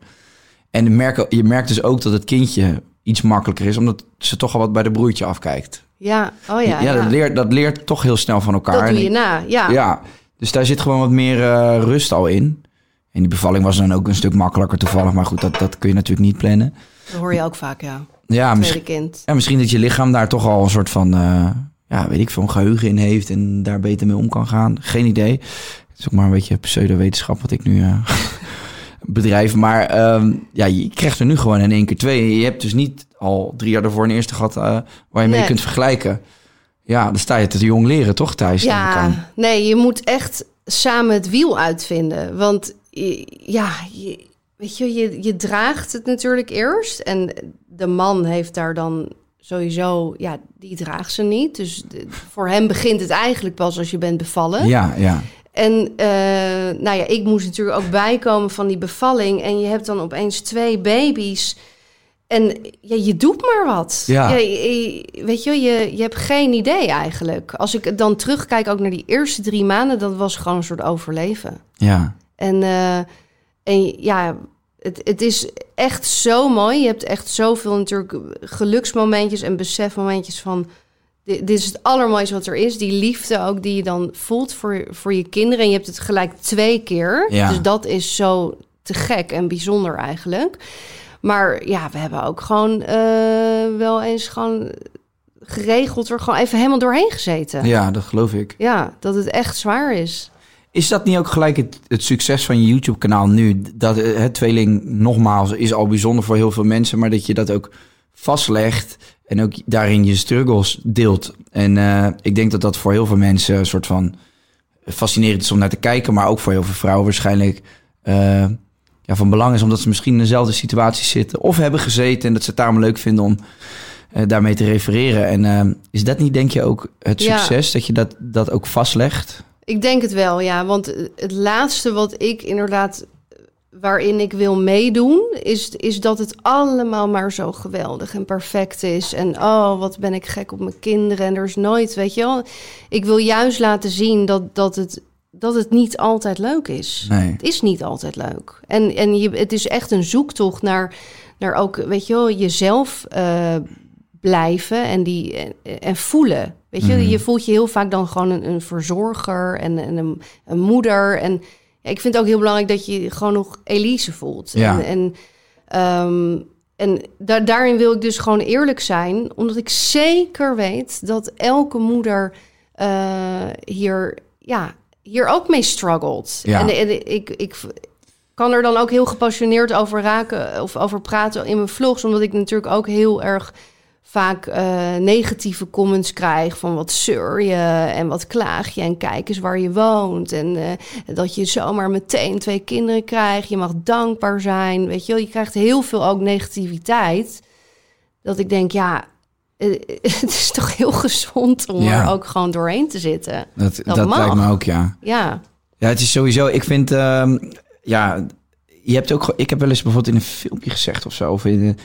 En je merkt, je merkt dus ook dat het kindje iets makkelijker is, omdat ze toch al wat bij de broertje afkijkt. ja. Oh ja, ja, Dat, leert, dat leert toch heel snel van elkaar. dat En doe je na. Ja, ja, dus daar zit gewoon wat meer eh, rust al in. En die bevalling was dan ook een stuk makkelijker toevallig. Maar goed, dat, dat kun je natuurlijk niet plannen. dat hoor je ook vaak, ja. Ja, Tweede misschien, kind. ja, misschien dat je lichaam daar toch al een soort van... eh, ja, weet ik veel, een geheugen in heeft en daar beter mee om kan gaan. Geen idee. Het is ook maar een beetje pseudo-wetenschap wat ik nu... eh, bedrijf. Maar ehm, ja, je krijgt er nu gewoon in één keer twee. Je hebt dus niet al drie jaar ervoor een eerste gehad eh, waar je mee kunt vergelijken. Ja, dan sta je te jong leren, toch, Thijs? Ja, nee, je moet echt samen het wiel uitvinden. Want ja, je, weet je, je, je draagt het natuurlijk eerst. En de man heeft daar dan sowieso, ja, die draagt ze niet. Dus de- voor hem begint het eigenlijk pas als je bent bevallen. Ja, ja. En eh, nou ja, ik moest natuurlijk ook bijkomen van die bevalling. En je hebt dan opeens twee baby's. En ja, je doet maar wat. Ja. je- weet je, je, je hebt geen idee eigenlijk. Als ik dan terugkijk ook naar die eerste drie maanden, dat was gewoon een soort overleven. ja. En, eh, en ja, het, het is echt zo mooi. Je hebt echt zoveel natuurlijk geluksmomentjes en besefmomentjes van... Dit, dit is het allermooiste wat er is. Die liefde ook die je dan voelt voor, voor je kinderen. En je hebt het gelijk twee keer. Ja. Dus dat is zo te gek en bijzonder eigenlijk. Maar ja, we hebben ook gewoon eh, wel eens gewoon geregeld... er gewoon even helemaal doorheen gezeten. ja, dat geloof ik. ja dat het echt zwaar is. Is dat niet ook gelijk het, het succes van je YouTube-kanaal nu? Dat eh, het tweeling, nogmaals, is al bijzonder voor heel veel mensen, maar dat je dat ook vastlegt en ook daarin je struggles deelt. En eh, ik denk dat dat voor heel veel mensen een soort van fascinerend is om naar te kijken, maar ook voor heel veel vrouwen waarschijnlijk eh, ja, van belang is, omdat ze misschien in dezelfde situatie zitten of hebben gezeten en dat ze het daarom leuk vinden om eh, daarmee te refereren. En eh, is dat niet, denk je, ook het Ja. succes, dat je dat, dat ook vastlegt? Ik denk het wel, ja. Want het laatste wat ik inderdaad waarin ik wil meedoen, is, is dat het allemaal maar zo geweldig en perfect is. En oh, wat ben ik gek op mijn kinderen. En er is nooit, weet je wel. Ik wil juist laten zien dat, dat, het, dat het niet altijd leuk is. Nee. Het is niet altijd leuk. En, en je, het is echt een zoektocht naar, naar ook, weet je wel, jezelf eh, blijven en, die, en, en voelen. Weet je, je voelt je heel vaak dan gewoon een, een verzorger en, en een, een moeder. En ja, ik vind het ook heel belangrijk dat je gewoon nog Elise voelt. Ja. En, en, ehm, en da- daarin wil ik dus gewoon eerlijk zijn, omdat ik zeker weet dat elke moeder eh, hier, ja, hier ook mee struggelt. Ja. En, en ik, ik kan er dan ook heel gepassioneerd over raken of over praten in mijn vlogs, omdat ik natuurlijk ook heel erg vaak eh, negatieve comments krijg van wat zeur je en wat klaag je en kijk eens waar je woont en eh, dat je zomaar meteen twee kinderen krijgt. Je mag dankbaar zijn, weet je wel. Je krijgt heel veel ook negativiteit. Dat ik denk, ja, eh, het is toch heel gezond om Ja. er ook gewoon doorheen te zitten. Dat, Dat lijkt me ook, ja. Ja, Ja, het is sowieso... Ik vind... ehm, ja, je hebt ook... Ik heb wel eens bijvoorbeeld in een filmpje gezegd of zo... Of in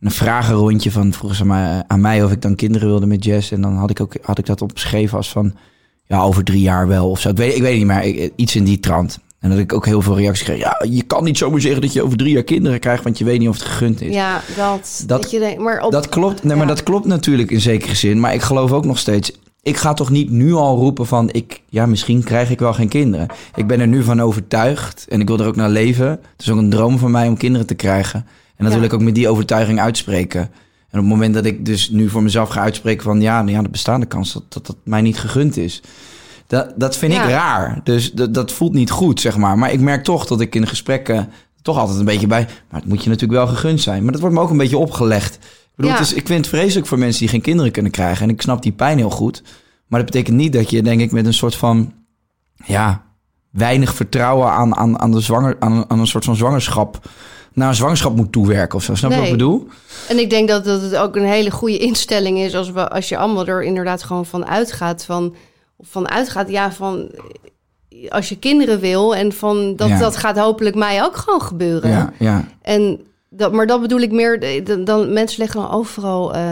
een, vragenrondje van... Vroegen ze maar aan mij of ik dan kinderen wilde met Jess. En dan had ik, ook, had ik dat opgeschreven als van... Ja, over drie jaar wel of zo. Ik weet, ik weet niet, maar ik- iets in die trant. En dat ik ook heel veel reacties kreeg. Ja, je kan niet zomaar zeggen dat je over drie jaar kinderen krijgt... want je weet niet of het gegund is. ja dat. Dat- dat je denkt, maar op, Dat klopt, nee, maar dat klopt natuurlijk in zekere zin. Maar ik geloof ook nog steeds. Ik ga toch niet nu al roepen van ik, ja, misschien krijg ik wel geen kinderen. Ik ben er nu van overtuigd en ik wil er ook naar leven. Het is ook een droom van mij om kinderen te krijgen. En dat Ja. wil ik ook met die overtuiging uitspreken. En op het moment dat ik dus nu voor mezelf ga uitspreken van ja, nou ja de bestaande kans dat, dat dat mij niet gegund is. Dat, dat vind Ja. ik raar. Dus dat, dat voelt niet goed, zeg maar. Maar ik merk toch dat ik in gesprekken toch altijd een beetje bij. Maar het moet je natuurlijk wel gegund zijn. Maar dat wordt me ook een beetje opgelegd. Ik bedoel, Ja. het is, ik vind het vreselijk voor mensen die geen kinderen kunnen krijgen. En ik snap die pijn heel goed. Maar dat betekent niet dat je, denk ik, met een soort van. Ja, weinig vertrouwen aan, aan, aan, de zwanger, aan, aan een soort van zwangerschap. Naar een zwangerschap moet toewerken of zo. Snap je wat ik bedoel? En ik denk dat, dat het ook een hele goede instelling is als, we, als je allemaal er inderdaad gewoon van uitgaat. Van, van uitgaat, ja, van als je kinderen wil. En van dat, Ja. dat gaat hopelijk mij ook gewoon gebeuren. Ja, ja. En dat, maar dat bedoel ik meer, eh, dan, dan mensen leggen dan overal eh,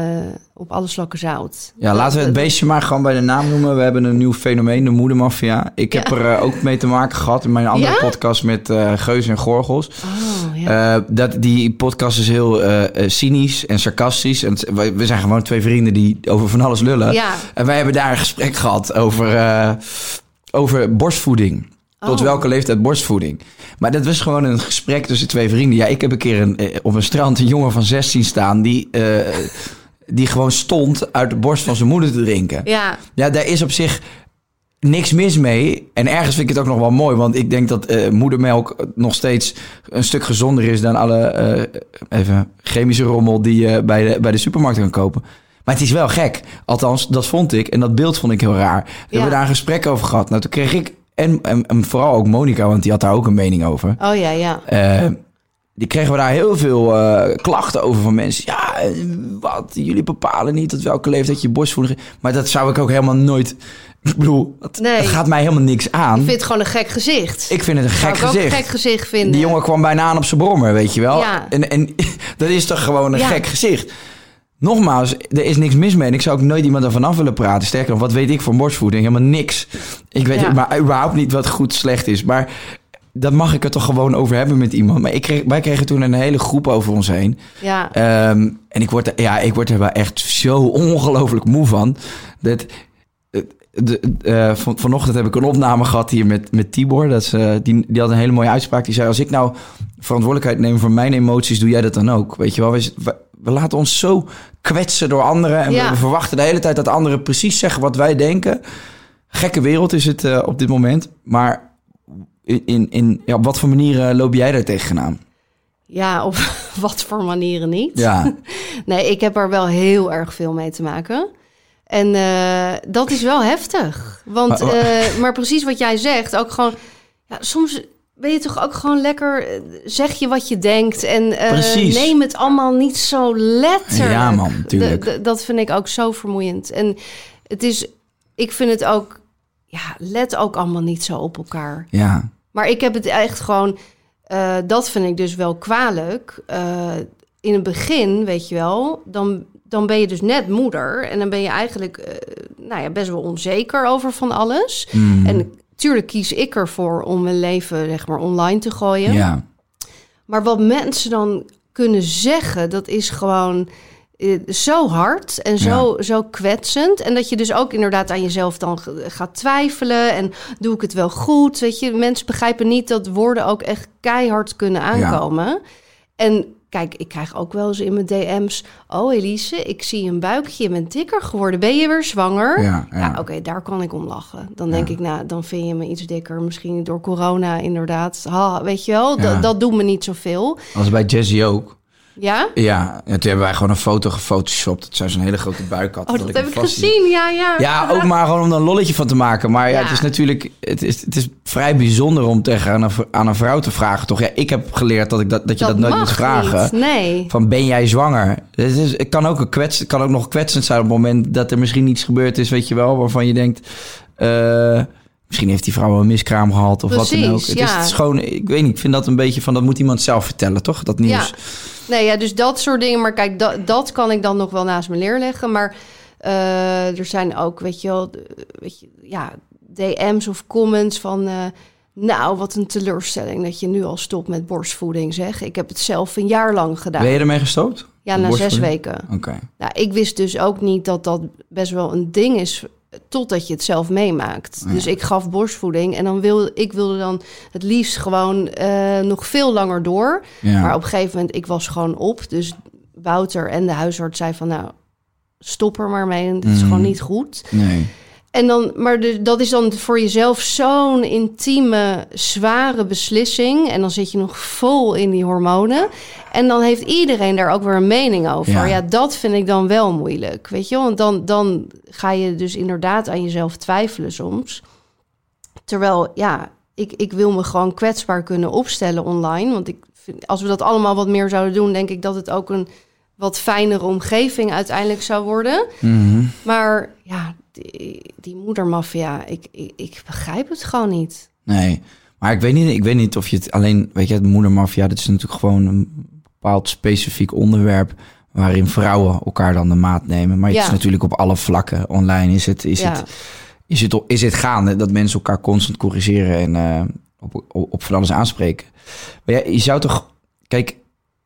op alle slakken zout. Ja, laten we het beestje maar gewoon bij de naam noemen. We hebben een nieuw fenomeen, de moedermafia. Ik heb Ja. er eh, ook mee te maken gehad in mijn andere Ja? podcast met eh Geus en Gorgels. Oh, ja. Dat, die podcast is heel cynisch en sarcastisch. En het- we, we zijn gewoon twee vrienden die over van alles lullen. En wij hebben daar een gesprek gehad over, over borstvoeding. Tot Oh. welke leeftijd borstvoeding? Maar dat was gewoon een gesprek tussen twee vrienden. Ja, ik heb een keer een, eh, op een strand een jongen van 16 staan... die, eh, die gewoon stond uit de borst van zijn moeder te drinken. ja, Ja, daar is op zich niks mis mee. En ergens vind ik het ook nog wel mooi. Want ik denk dat eh, moedermelk nog steeds een stuk gezonder is dan alle even chemische rommel die je bij de, bij de supermarkt kan kopen. Maar het is wel gek. Althans, dat vond ik. En dat beeld vond ik heel raar. We hebben daar een gesprek over gehad. Nou, toen kreeg ik... En, en, en vooral ook Monica, want die had daar ook een mening over. Oh ja, ja. Eh, die kregen we daar heel veel eh, klachten over van mensen. Ja, wat? Jullie bepalen niet tot welke leeftijd je borstvoeding... Maar dat zou ik ook helemaal nooit... Ik bedoel, Nee. het gaat mij helemaal niks aan. Ik vind het gewoon een gek gezicht. Ik vind het een gek ik ook gezicht. een gek gezicht vinden. Die jongen kwam bijna aan op zijn brommer, weet je wel. Ja. En, en dat is toch gewoon een Ja. gek gezicht. Nogmaals, er is niks mis mee. En ik zou ook nooit iemand ervan af willen praten. Sterker nog, wat weet ik van borstvoeding? Helemaal niks. Ik weet Ja. maar überhaupt niet wat goed slecht is. Maar dat mag ik er toch gewoon over hebben met iemand. Maar ik kreeg, wij kregen toen een hele groep over ons heen. Ja. Ehm, en ik word, er, ja, ik word er wel echt zo ongelooflijk moe van. Dat, eh, de, eh, van, vanochtend heb ik een opname gehad hier met, met Tibor. Dat is, eh, die, die had een hele mooie uitspraak. Die zei, als ik nou verantwoordelijkheid neem voor mijn emoties... doe jij dat dan ook. Weet je wel, we, laten ons zo kwetsen door anderen. En we, Ja. we verwachten de hele tijd dat anderen precies zeggen wat wij denken. Gekke wereld is het eh, op dit moment. Maar in, in, ja, op wat voor manieren loop jij daar tegenaan? ja, op wat voor manieren niet. Ja, Nee, ik heb er wel heel erg veel mee te maken. En eh, dat is wel heftig. Want, Maar- eh, maar precies wat jij zegt, ook gewoon... Ja, soms ben je toch ook gewoon lekker... eh, Zeg je wat je denkt en eh, neem het allemaal niet zo letterlijk. Ja, man, tuurlijk. D- d- dat vind ik ook zo vermoeiend. En het is... Ik vind het ook... Ja, let ook allemaal niet zo op elkaar. ja. Maar ik heb het echt gewoon. eh, dat vind ik dus wel kwalijk. In het begin, weet je wel, dan, dan ben je dus net moeder. En dan ben je eigenlijk nou ja, best wel onzeker over van alles. Mm. En natuurlijk kies ik ervoor om mijn leven zeg maar, online te gooien. ja. Maar wat mensen dan kunnen zeggen, dat is gewoon eh, zo hard en zo, zo kwetsend. En dat je dus ook inderdaad aan jezelf dan gaat twijfelen. En doe ik het wel goed? Weet je, mensen begrijpen niet dat woorden ook echt keihard kunnen aankomen. En kijk, ik krijg ook wel eens in mijn DM's... Oh Elise, ik zie een buikje, je bent dikker geworden. Ben je weer zwanger? Ja, ja. oké, daar kan ik om lachen. Dan denk ik, nou, dan vind je me iets dikker. Misschien door corona inderdaad. Ha, weet je wel, dat, doet me niet zoveel. was bij Jazzy ook. Ja? Ja, en toen hebben wij gewoon een foto gefotoshopt. Dat zij zo'n hele grote buik had. Oh, dat ik heb ik gezien. Ja, ja. Ja, ook maar gewoon om er een lolletje van te maken. Maar ja, Ja. het is natuurlijk... Het is, het is vrij bijzonder om tegen aan een, aan een vrouw te vragen, toch? Ja, ik heb geleerd dat, ik dat, dat je dat, nooit moet vragen. niet. Nee. Van, ben jij zwanger? Het, is, het, kan ook een kwets, kan ook nog kwetsend zijn op het moment dat er misschien iets gebeurd is, weet je wel, waarvan je denkt... eh, misschien heeft die vrouw wel een miskraam gehad of wat dan ook. Is, het is gewoon, ik weet niet, ik vind dat een beetje van, dat moet iemand zelf vertellen, toch? Dat nieuws. Ja. Nee, ja, dus dat soort dingen. Maar kijk, dat, dat kan ik dan nog wel naast me leer leggen. Maar eh, er zijn ook, weet je wel, weet je, ja, DM's of comments van... eh, nou, wat een teleurstelling dat je nu al stopt met borstvoeding, zeg. Ik heb het zelf een jaar lang gedaan. Ben je ermee gestopt? ja, na zes weken. Oké. Nou, ik wist dus ook niet dat dat best wel een ding is totdat je het zelf meemaakt. Dus ik gaf borstvoeding en dan wilde ik wilde dan het liefst gewoon eh, nog veel langer door. Ja. Maar op een gegeven moment ik was gewoon op, dus Wouter en de huisarts zei van nou stop er maar mee, dit is Mhm. gewoon niet goed. Nee. En dan, maar de, dat is dan voor jezelf zo'n intieme, zware beslissing. En dan zit je nog vol in die hormonen. En dan heeft iedereen daar ook weer een mening over. Ja. Ja, dat vind ik dan wel moeilijk. Weet je, want dan, dan ga je dus inderdaad aan jezelf twijfelen soms. Terwijl, ja, ik, ik wil me gewoon kwetsbaar kunnen opstellen online. Want ik vind, als we dat allemaal wat meer zouden doen, denk ik dat het ook een wat fijnere omgeving uiteindelijk zou worden. Mhm. Maar ja, die, die moedermafia, ik, ik, ik begrijp het gewoon niet. Nee. Maar ik weet, niet, ik weet niet of je het alleen... Weet je, het moedermafia, dat is natuurlijk gewoon een bepaald specifiek onderwerp... waarin vrouwen elkaar dan de maat nemen. Maar het Ja. is natuurlijk op alle vlakken online. Is het, is Ja. het, is het, is het gaande dat mensen elkaar constant corrigeren... en eh, op, op, op van alles aanspreken. Maar ja, je zou toch... Kijk,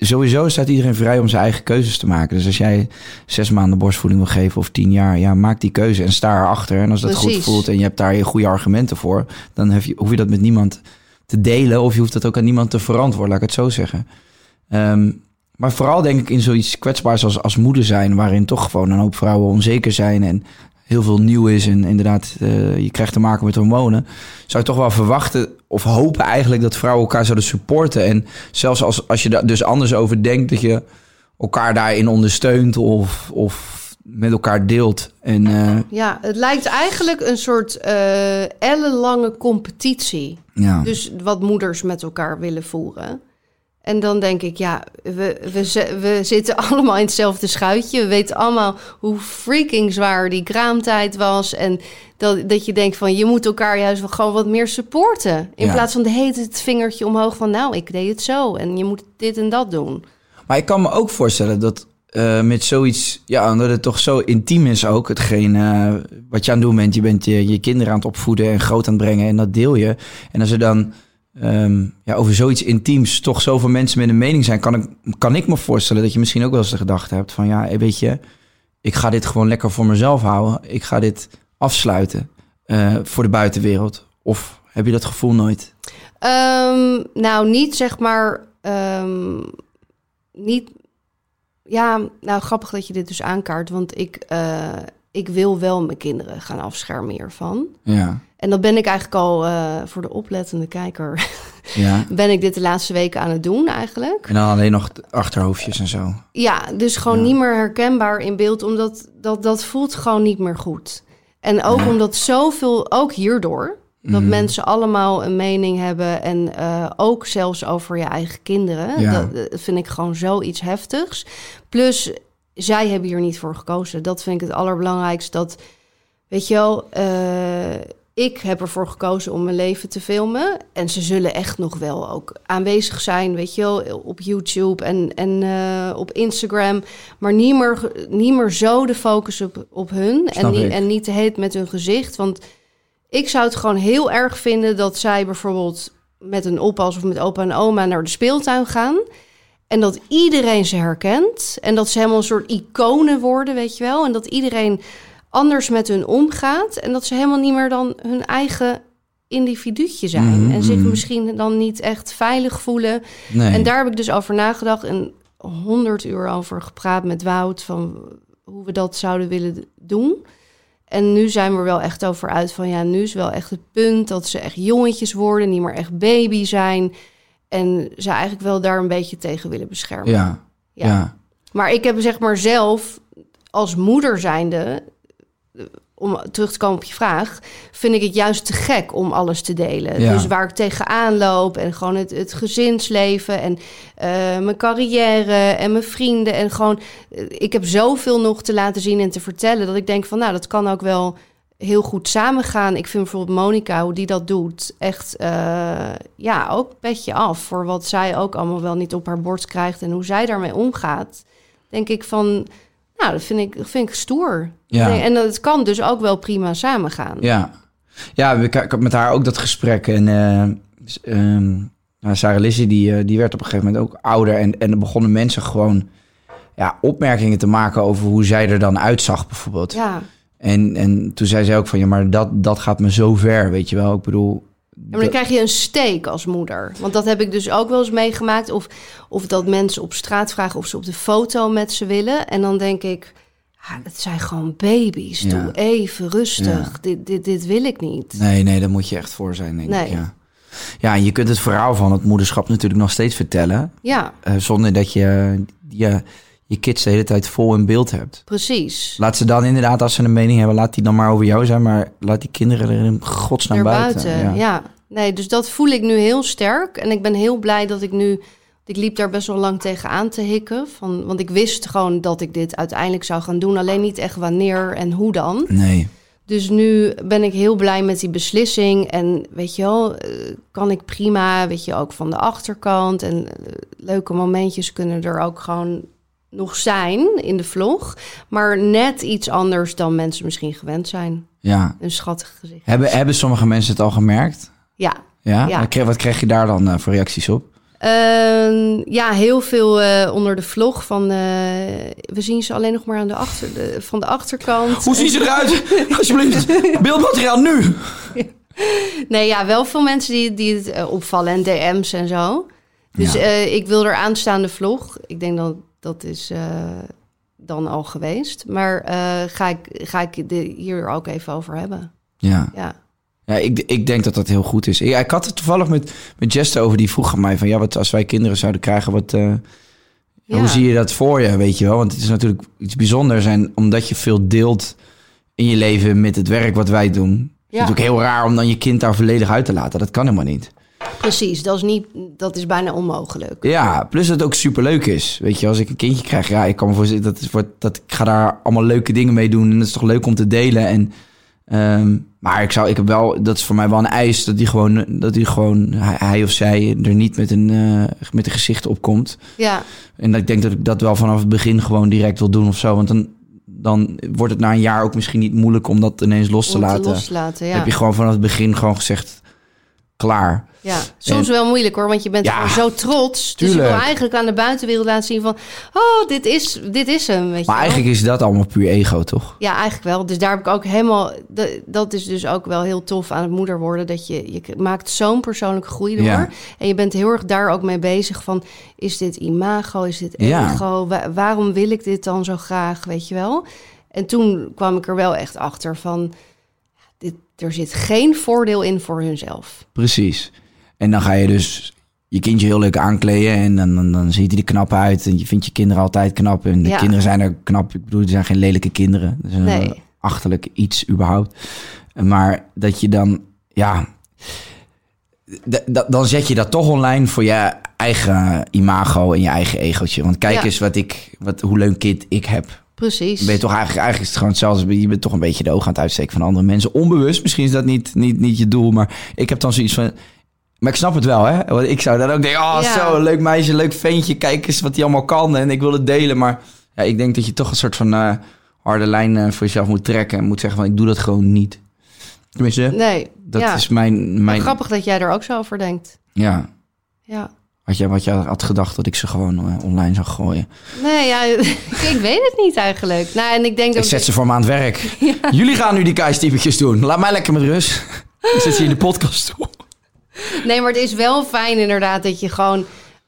sowieso staat iedereen vrij om zijn eigen keuzes te maken. Dus als jij zes maanden borstvoeding wil geven of tien jaar... ja, maak die keuze en sta erachter. En als dat goed voelt en je hebt daar je goede argumenten voor... dan heb je, hoef je dat met niemand te delen... of je hoeft dat ook aan niemand te verantwoorden, laat ik het zo zeggen. Ehm, maar vooral denk ik in zoiets kwetsbaars als, als moeder zijn... waarin toch gewoon een hoop vrouwen onzeker zijn... en heel veel nieuw is en inderdaad eh, je krijgt te maken met hormonen, zou je toch wel verwachten of hopen eigenlijk dat vrouwen elkaar zouden supporten. En zelfs als, als je daar dus anders over denkt, dat je elkaar daarin ondersteunt of, of met elkaar deelt. En, eh, Ja, het lijkt eigenlijk een soort eh ellenlange competitie. ja. Dus wat moeders met elkaar willen voeren. En dan denk ik, ja, we, we, we zitten allemaal in hetzelfde schuitje. We weten allemaal hoe freaking zwaar die kraamtijd was. En dat, dat je denkt van, je moet elkaar juist wel gewoon wat meer supporten. In Ja. plaats van de hele het vingertje omhoog van, nou, ik deed het zo. En je moet dit en dat doen. Maar ik kan me ook voorstellen dat eh, met zoiets, ja, omdat het toch zo intiem is ook, hetgeen eh, wat je aan het doen bent. Je bent je, je kinderen aan het opvoeden en groot aan het brengen en dat deel je. En als er dan ehm, ja, over zoiets intiems toch zoveel mensen met een mening zijn, kan ik, kan ik me voorstellen dat je misschien ook wel eens de gedachte hebt van, ja, eh, weet je, ik ga dit gewoon lekker voor mezelf houden. Ik ga dit afsluiten eh, voor de buitenwereld. Of heb je dat gevoel nooit? Ehm, nou, niet zeg maar. ehm, niet. Ja, nou grappig dat je dit dus aankaart. Want ik, eh, ik wil wel mijn kinderen gaan afschermen hiervan. Ja, En dat ben ik eigenlijk al eh, voor de oplettende kijker. ja. ben ik dit de laatste weken aan het doen eigenlijk. En dan alleen nog achterhoofdjes en zo. Ja, dus gewoon Ja. niet meer herkenbaar in beeld, omdat dat, dat voelt gewoon niet meer goed. En ook omdat zoveel, ook hierdoor, dat Mhm. mensen allemaal een mening hebben en eh, ook zelfs over je eigen kinderen. Ja. Dat, dat vind ik gewoon zoiets heftigs. Plus, zij hebben hier niet voor gekozen. Dat vind ik het allerbelangrijkste. Dat, weet je wel, eh, ik heb ervoor gekozen om mijn leven te filmen. En ze zullen echt nog wel ook aanwezig zijn, weet je wel, op YouTube en, en eh, op Instagram. Maar niet meer, niet meer zo de focus op, op hun. En, niet, ik. en niet te heet met hun gezicht. Want ik zou het gewoon heel erg vinden dat zij bijvoorbeeld met een oppas of met opa en oma naar de speeltuin gaan. En dat iedereen ze herkent. En dat ze helemaal een soort iconen worden, weet je wel. En dat iedereen anders met hun omgaat. En dat ze helemaal niet meer dan hun eigen individuutje zijn. Mhm, En zich misschien dan niet echt veilig voelen. Nee. En daar heb ik dus over nagedacht en honderd uur over gepraat met Wout van hoe we dat zouden willen doen. En nu zijn we er wel echt over uit van ja, nu is wel echt het punt dat ze echt jongetjes worden, niet meer echt baby zijn. En ze eigenlijk wel daar een beetje tegen willen beschermen. Ja, Ja. ja. Maar ik heb zeg maar zelf als moeder zijnde, eh, om terug te komen op je vraag, vind ik het juist te gek om alles te delen. Ja. Dus waar ik tegenaan loop en gewoon het, het gezinsleven en eh, mijn carrière en mijn vrienden en gewoon, eh, ik heb zoveel nog te laten zien en te vertellen dat ik denk van, nou, dat kan ook wel heel goed samengaan. Ik vind bijvoorbeeld Monica, hoe die dat doet, echt, eh, ja, ook petje af voor wat zij ook allemaal wel niet op haar bord krijgt en hoe zij daarmee omgaat. Denk ik van, nou, dat vind ik, dat vind ik stoer. Ja. Nee, En dat kan dus ook wel prima samengaan. Ja, ja ik, had met haar ook dat gesprek. En nou, Sarah Lizzie, die, eh, die werd op een gegeven moment ook ouder. En, en er begonnen mensen gewoon ja, opmerkingen te maken over hoe zij er dan uitzag, bijvoorbeeld. Ja. En, en toen zei zij ook van, ja, maar dat, dat gaat me zo ver, weet je wel. Ik bedoel... Ja, maar dan krijg je een steek als moeder. Want dat heb ik dus ook wel eens meegemaakt. Of, of dat mensen op straat vragen of ze op de foto met ze willen. En dan denk ik, het zijn gewoon baby's. Ja. Doe even rustig. Ja. Dit, dit, dit wil ik niet. Nee, nee, daar moet je echt voor zijn, denk Nee. ik. Ja. ja, en je kunt het verhaal van het moederschap natuurlijk nog steeds vertellen. Ja, eh, zonder dat je, je je kids de hele tijd vol in beeld hebt. precies. Laat ze dan inderdaad, als ze een mening hebben, laat die dan maar over jou zijn. Maar laat die kinderen er in godsnaam Naar buiten. buiten, ja. Nee, dus dat voel ik nu heel sterk. En ik ben heel blij dat ik nu... Ik liep daar best wel lang tegenaan te hikken. Van, want ik wist gewoon dat ik dit uiteindelijk zou gaan doen. Alleen niet echt wanneer en hoe dan. Nee. Dus nu ben ik heel blij met die beslissing. En weet je wel, eh, kan ik prima, weet je, ook van de achterkant. En eh, leuke momentjes kunnen er ook gewoon nog zijn in de vlog. Maar net iets anders dan mensen misschien gewend zijn. Ja. Een schattig gezicht. Hebben, hebben sommige mensen het al gemerkt? Ja. Ja? Ja. Wat, kreeg, je daar dan eh, voor reacties op? Ehm, ja, heel veel eh, onder de vlog van... eh, we zien ze alleen nog maar aan de achter, de, van de achterkant. Hoe zien ze eruit? Alsjeblieft. Beeldmateriaal nu. Nee, ja, wel veel mensen die, die het opvallen en DM's en zo. Dus Ja. ik wil er aanstaande vlog. Ik denk dat dat is. eh, dan al geweest. Maar eh, ga ik, ga ik de, hier ook even over hebben. Ja. Ja. Ja, ik, ik denk dat dat heel goed is. Ja, ik had het toevallig met, met Jester over. Die vroeg aan mij van... Ja, wat als wij kinderen zouden krijgen, wat... eh, Ja. Hoe zie je dat voor je, weet je wel? Want het is natuurlijk iets bijzonders. En omdat je veel deelt in je leven met het werk wat wij doen... is het Ja. natuurlijk heel raar om dan je kind daar volledig uit te laten. Dat kan helemaal niet. Precies, dat is, niet, dat is bijna onmogelijk. Ja, plus dat het ook superleuk is. Weet je, als ik een kindje krijg, ja, ik kan me voorstellen dat, het wordt, dat ik ga daar allemaal leuke dingen mee doen. En dat is toch leuk om te delen. En, ehm, maar ik zou, ik heb wel, dat is voor mij wel een eis dat die gewoon, dat die gewoon hij, hij of zij er niet met een, eh, met een gezicht op komt. Ja, En dat ik denk dat ik dat wel vanaf het begin gewoon direct wil doen of zo. Want dan, dan wordt het na een jaar ook misschien niet moeilijk om dat ineens los te om laten. te loslaten. Ja. Heb je gewoon vanaf het begin gewoon gezegd, klaar. Ja, soms En- wel moeilijk hoor, want je bent Ja, zo trots. Dus je tuurlijk. wil eigenlijk aan de buitenwereld laten zien van... oh, dit is, dit is hem, weet je Maar wel. eigenlijk is dat allemaal puur ego, toch? Ja, eigenlijk wel. Dus daar heb ik ook helemaal... Dat is dus ook wel heel tof aan het moeder worden. Dat je, je maakt zo'n persoonlijke groei door. Ja. En je bent heel erg daar ook mee bezig van... is dit imago, is dit ego? Wa- waarom wil ik dit dan zo graag, weet je wel? En toen kwam ik er wel echt achter van... Dit, er zit geen voordeel in voor hunzelf. Precies. En dan ga je dus je kindje heel leuk aankleden en dan, dan, dan ziet hij er knap uit. En je vindt je kinderen altijd knap. En de Ja. kinderen zijn er knap. Ik bedoel, die zijn geen lelijke kinderen. Dat is een Nee. achterlijk iets überhaupt. Maar dat je dan, ja... dan zet je dat toch online voor je eigen imago en je eigen egootje. Want kijk Ja. eens wat ik, wat, hoe leuk kind ik heb. Precies. Ben je toch eigenlijk, eigenlijk is het gewoon hetzelfde. Je bent toch een beetje de ogen aan het uitsteken van andere mensen. Onbewust, misschien is dat niet, niet, niet je doel. Maar ik heb dan zoiets van... Maar ik snap het wel, hè? Want ik zou dan ook denken... Oh, Ja. zo, leuk meisje, leuk ventje. Kijk eens wat hij allemaal kan. En ik wil het delen. Maar ja, ik denk dat je toch een soort van eh, harde lijn eh, voor jezelf moet trekken. En moet zeggen van, ik doe dat gewoon niet. Tenminste, Nee, dat ja. is mijn... mijn Grappig dat jij er ook zo over denkt. Ja. Ja. Had jij, wat jij had gedacht dat ik ze gewoon eh, online zou gooien? Nee, ja, ik weet het niet eigenlijk. Nou, en ik denk Ik dat... zet ze voor me aan het werk. Jullie gaan nu die keistypetjes doen. Laat mij lekker met rust. Ik zet ze in de podcast toe. Nee, maar het is wel fijn inderdaad dat je gewoon...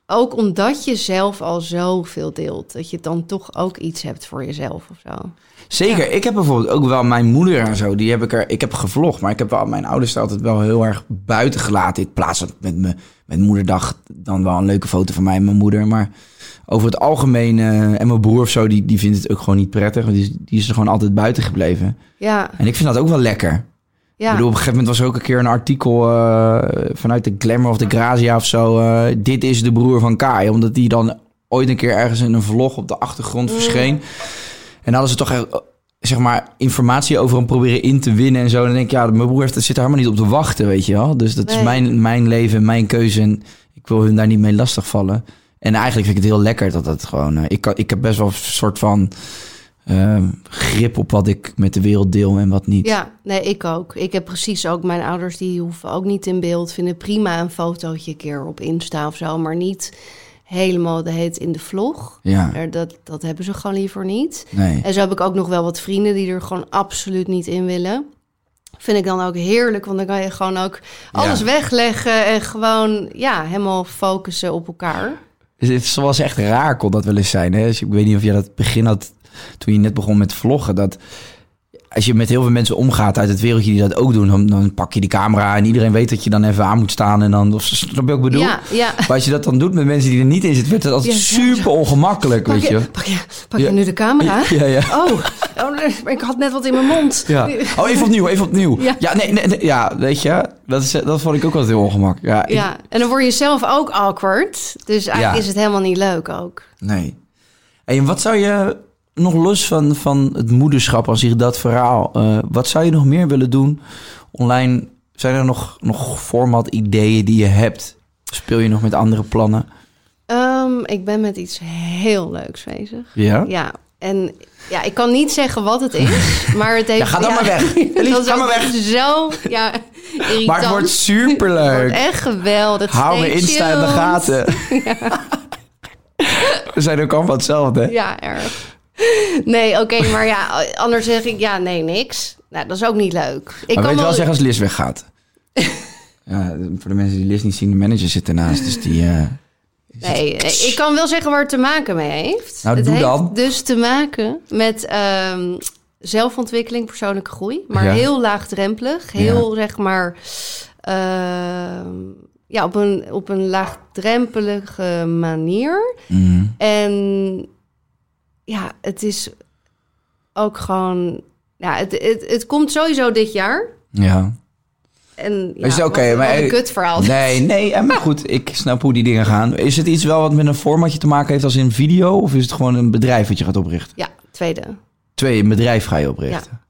Ook omdat je zelf al zoveel deelt... dat je dan toch ook iets hebt voor jezelf of zo. Zeker. Ik heb bijvoorbeeld ook wel mijn moeder en zo. Die heb ik er. Ik heb gevlogd, maar ik heb wel mijn ouders er altijd wel heel erg buiten gelaten. Ik plaats het met me met moederdag dan wel een leuke foto van mij en mijn moeder. Maar over het algemeen eh, en mijn broer of zo, die, die vindt het ook gewoon niet prettig. want Die, is- die is er gewoon altijd buiten gebleven. Ja, En ik vind dat ook wel lekker. ja. Ik bedoel, op een gegeven moment was er ook een keer een artikel eh, vanuit de Glamour of de Grazia of zo. eh, dit is de broer van Kai. Omdat die dan ooit een keer ergens in een vlog op de achtergrond verscheen. En hadden ze toch eh, zeg maar, informatie over hem proberen in te winnen en zo. En dan denk ik, ja, mijn broer heeft, zit er helemaal niet op te wachten, weet je wel. Dus dat is mijn, mijn leven, mijn keuze. En ik wil hun daar niet mee lastigvallen. En eigenlijk vind ik het heel lekker dat het gewoon... eh, ik, kan, ik heb best wel een soort van eh, grip op wat ik met de wereld deel en wat niet. Ja, nee, ik ook. Ik heb precies ook mijn ouders, die hoeven ook niet in beeld. Vinden prima een fotootje een keer op Insta of zo, maar niet helemaal de heet in de vlog. Ja, Er- Dat, dat hebben ze gewoon liever niet. nee. En zo heb ik ook nog wel wat vrienden die er gewoon absoluut niet in willen. Vind ik dan ook heerlijk, want dan kan je gewoon ook alles Ja. wegleggen en gewoon ja, helemaal focussen op elkaar. Het was echt raar, kon dat wel eens zijn. Hè? Dus ik weet niet of jij dat begin had toen je net begon met vloggen. Dat als je met heel veel mensen omgaat uit het wereldje die dat ook doen, dan, dan pak je die camera en iedereen weet dat je dan even aan moet staan. En dan, of, snap je ik bedoel? Ja, ja. Maar als je dat dan doet met mensen die er niet in zitten, wordt het altijd Ja, super ongemakkelijk, Pak weet je. je, pak je, pak je nu de camera? Ja, ja. Oh, oh, ik had net wat in mijn mond. Ja. Oh, even opnieuw, even opnieuw. Ja. Ja, nee, nee, nee, ja, weet je, dat, is, dat vond ik ook altijd heel ongemak. Ja, ik- Ja, en dan word je zelf ook awkward. Dus eigenlijk is het helemaal niet leuk ook. Nee. En wat zou je nog los van, van het moederschap, als je dat verhaal, eh, wat zou je nog meer willen doen online? Zijn er nog, nog format ideeën die je hebt? Speel je nog met andere plannen? Ehm, ik ben met iets heel leuks bezig. Ja? Ja, en ja, ik kan niet zeggen wat het is, maar het heeft... Ja, ga dan maar weg. Elise, ga maar weg. Zo, ja, irritant. Maar het wordt superleuk. Het wordt echt geweldig. Hou me Insta in de gaten. We zijn ook allemaal hetzelfde. hè? Ja, erg. Nee, oké, maar ja, anders zeg ik ja, nee, niks. Nou, dat is ook niet leuk. Ik maar kan weet wel zeggen als Liz weggaat? ja, voor de mensen die Liz niet zien, de manager zit ernaast. Dus die, eh, Nee, ik kan wel zeggen waar het te maken mee heeft. Nou, het doe heeft dan. dus te maken met ehm, zelfontwikkeling, persoonlijke groei. Maar Ja. heel laagdrempelig. Heel, zeg maar... ehm, ja, op een, op een laagdrempelige manier. Mhm. En ja, het is ook gewoon... Ja, het, het, het komt sowieso dit jaar. Ja. En ja, Is het oké, maar- een kutverhaal. Nee, nee, en maar goed, ik snap hoe die dingen gaan. Is het iets wel wat met een formatje te maken heeft als in video? Of is het gewoon een bedrijf wat je gaat oprichten? Ja, tweede. Twee, een bedrijf ga je oprichten.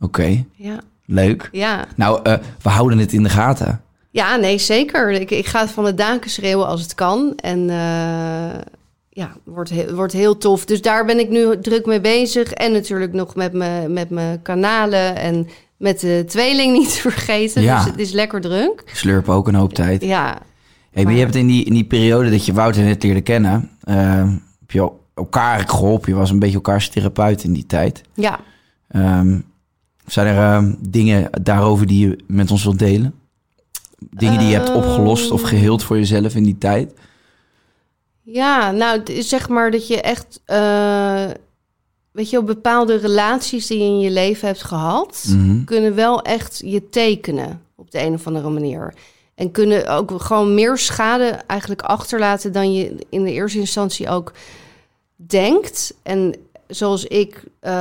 Oké, Ja, leuk. ja. Nou, eh, we houden het in de gaten. Ja, nee, zeker. Ik, ik ga het van de daken schreeuwen als het kan. En eh, ja, wordt heel, wordt heel tof. Dus daar ben ik nu druk mee bezig. En natuurlijk nog met mijn met kanalen en met de tweeling niet te vergeten. Ja. Dus het is lekker druk. Slurpen ook een hoop tijd. Ja, Hey, maar je hebt in die, in die periode dat je Wouter net leerde kennen... eh, heb je elkaar geholpen. Je was een beetje elkaars therapeut in die tijd. ja. Ehm, zijn er ehm, dingen daarover die je met ons wilt delen? Dingen die je hebt opgelost of geheeld voor jezelf in die tijd? Ja, nou, het is zeg maar dat je echt, eh, weet je, op bepaalde relaties die je in je leven hebt gehad, Mhm. kunnen wel echt je tekenen op de een of andere manier. En kunnen ook gewoon meer schade eigenlijk achterlaten dan je in de eerste instantie ook denkt. En zoals ik, eh,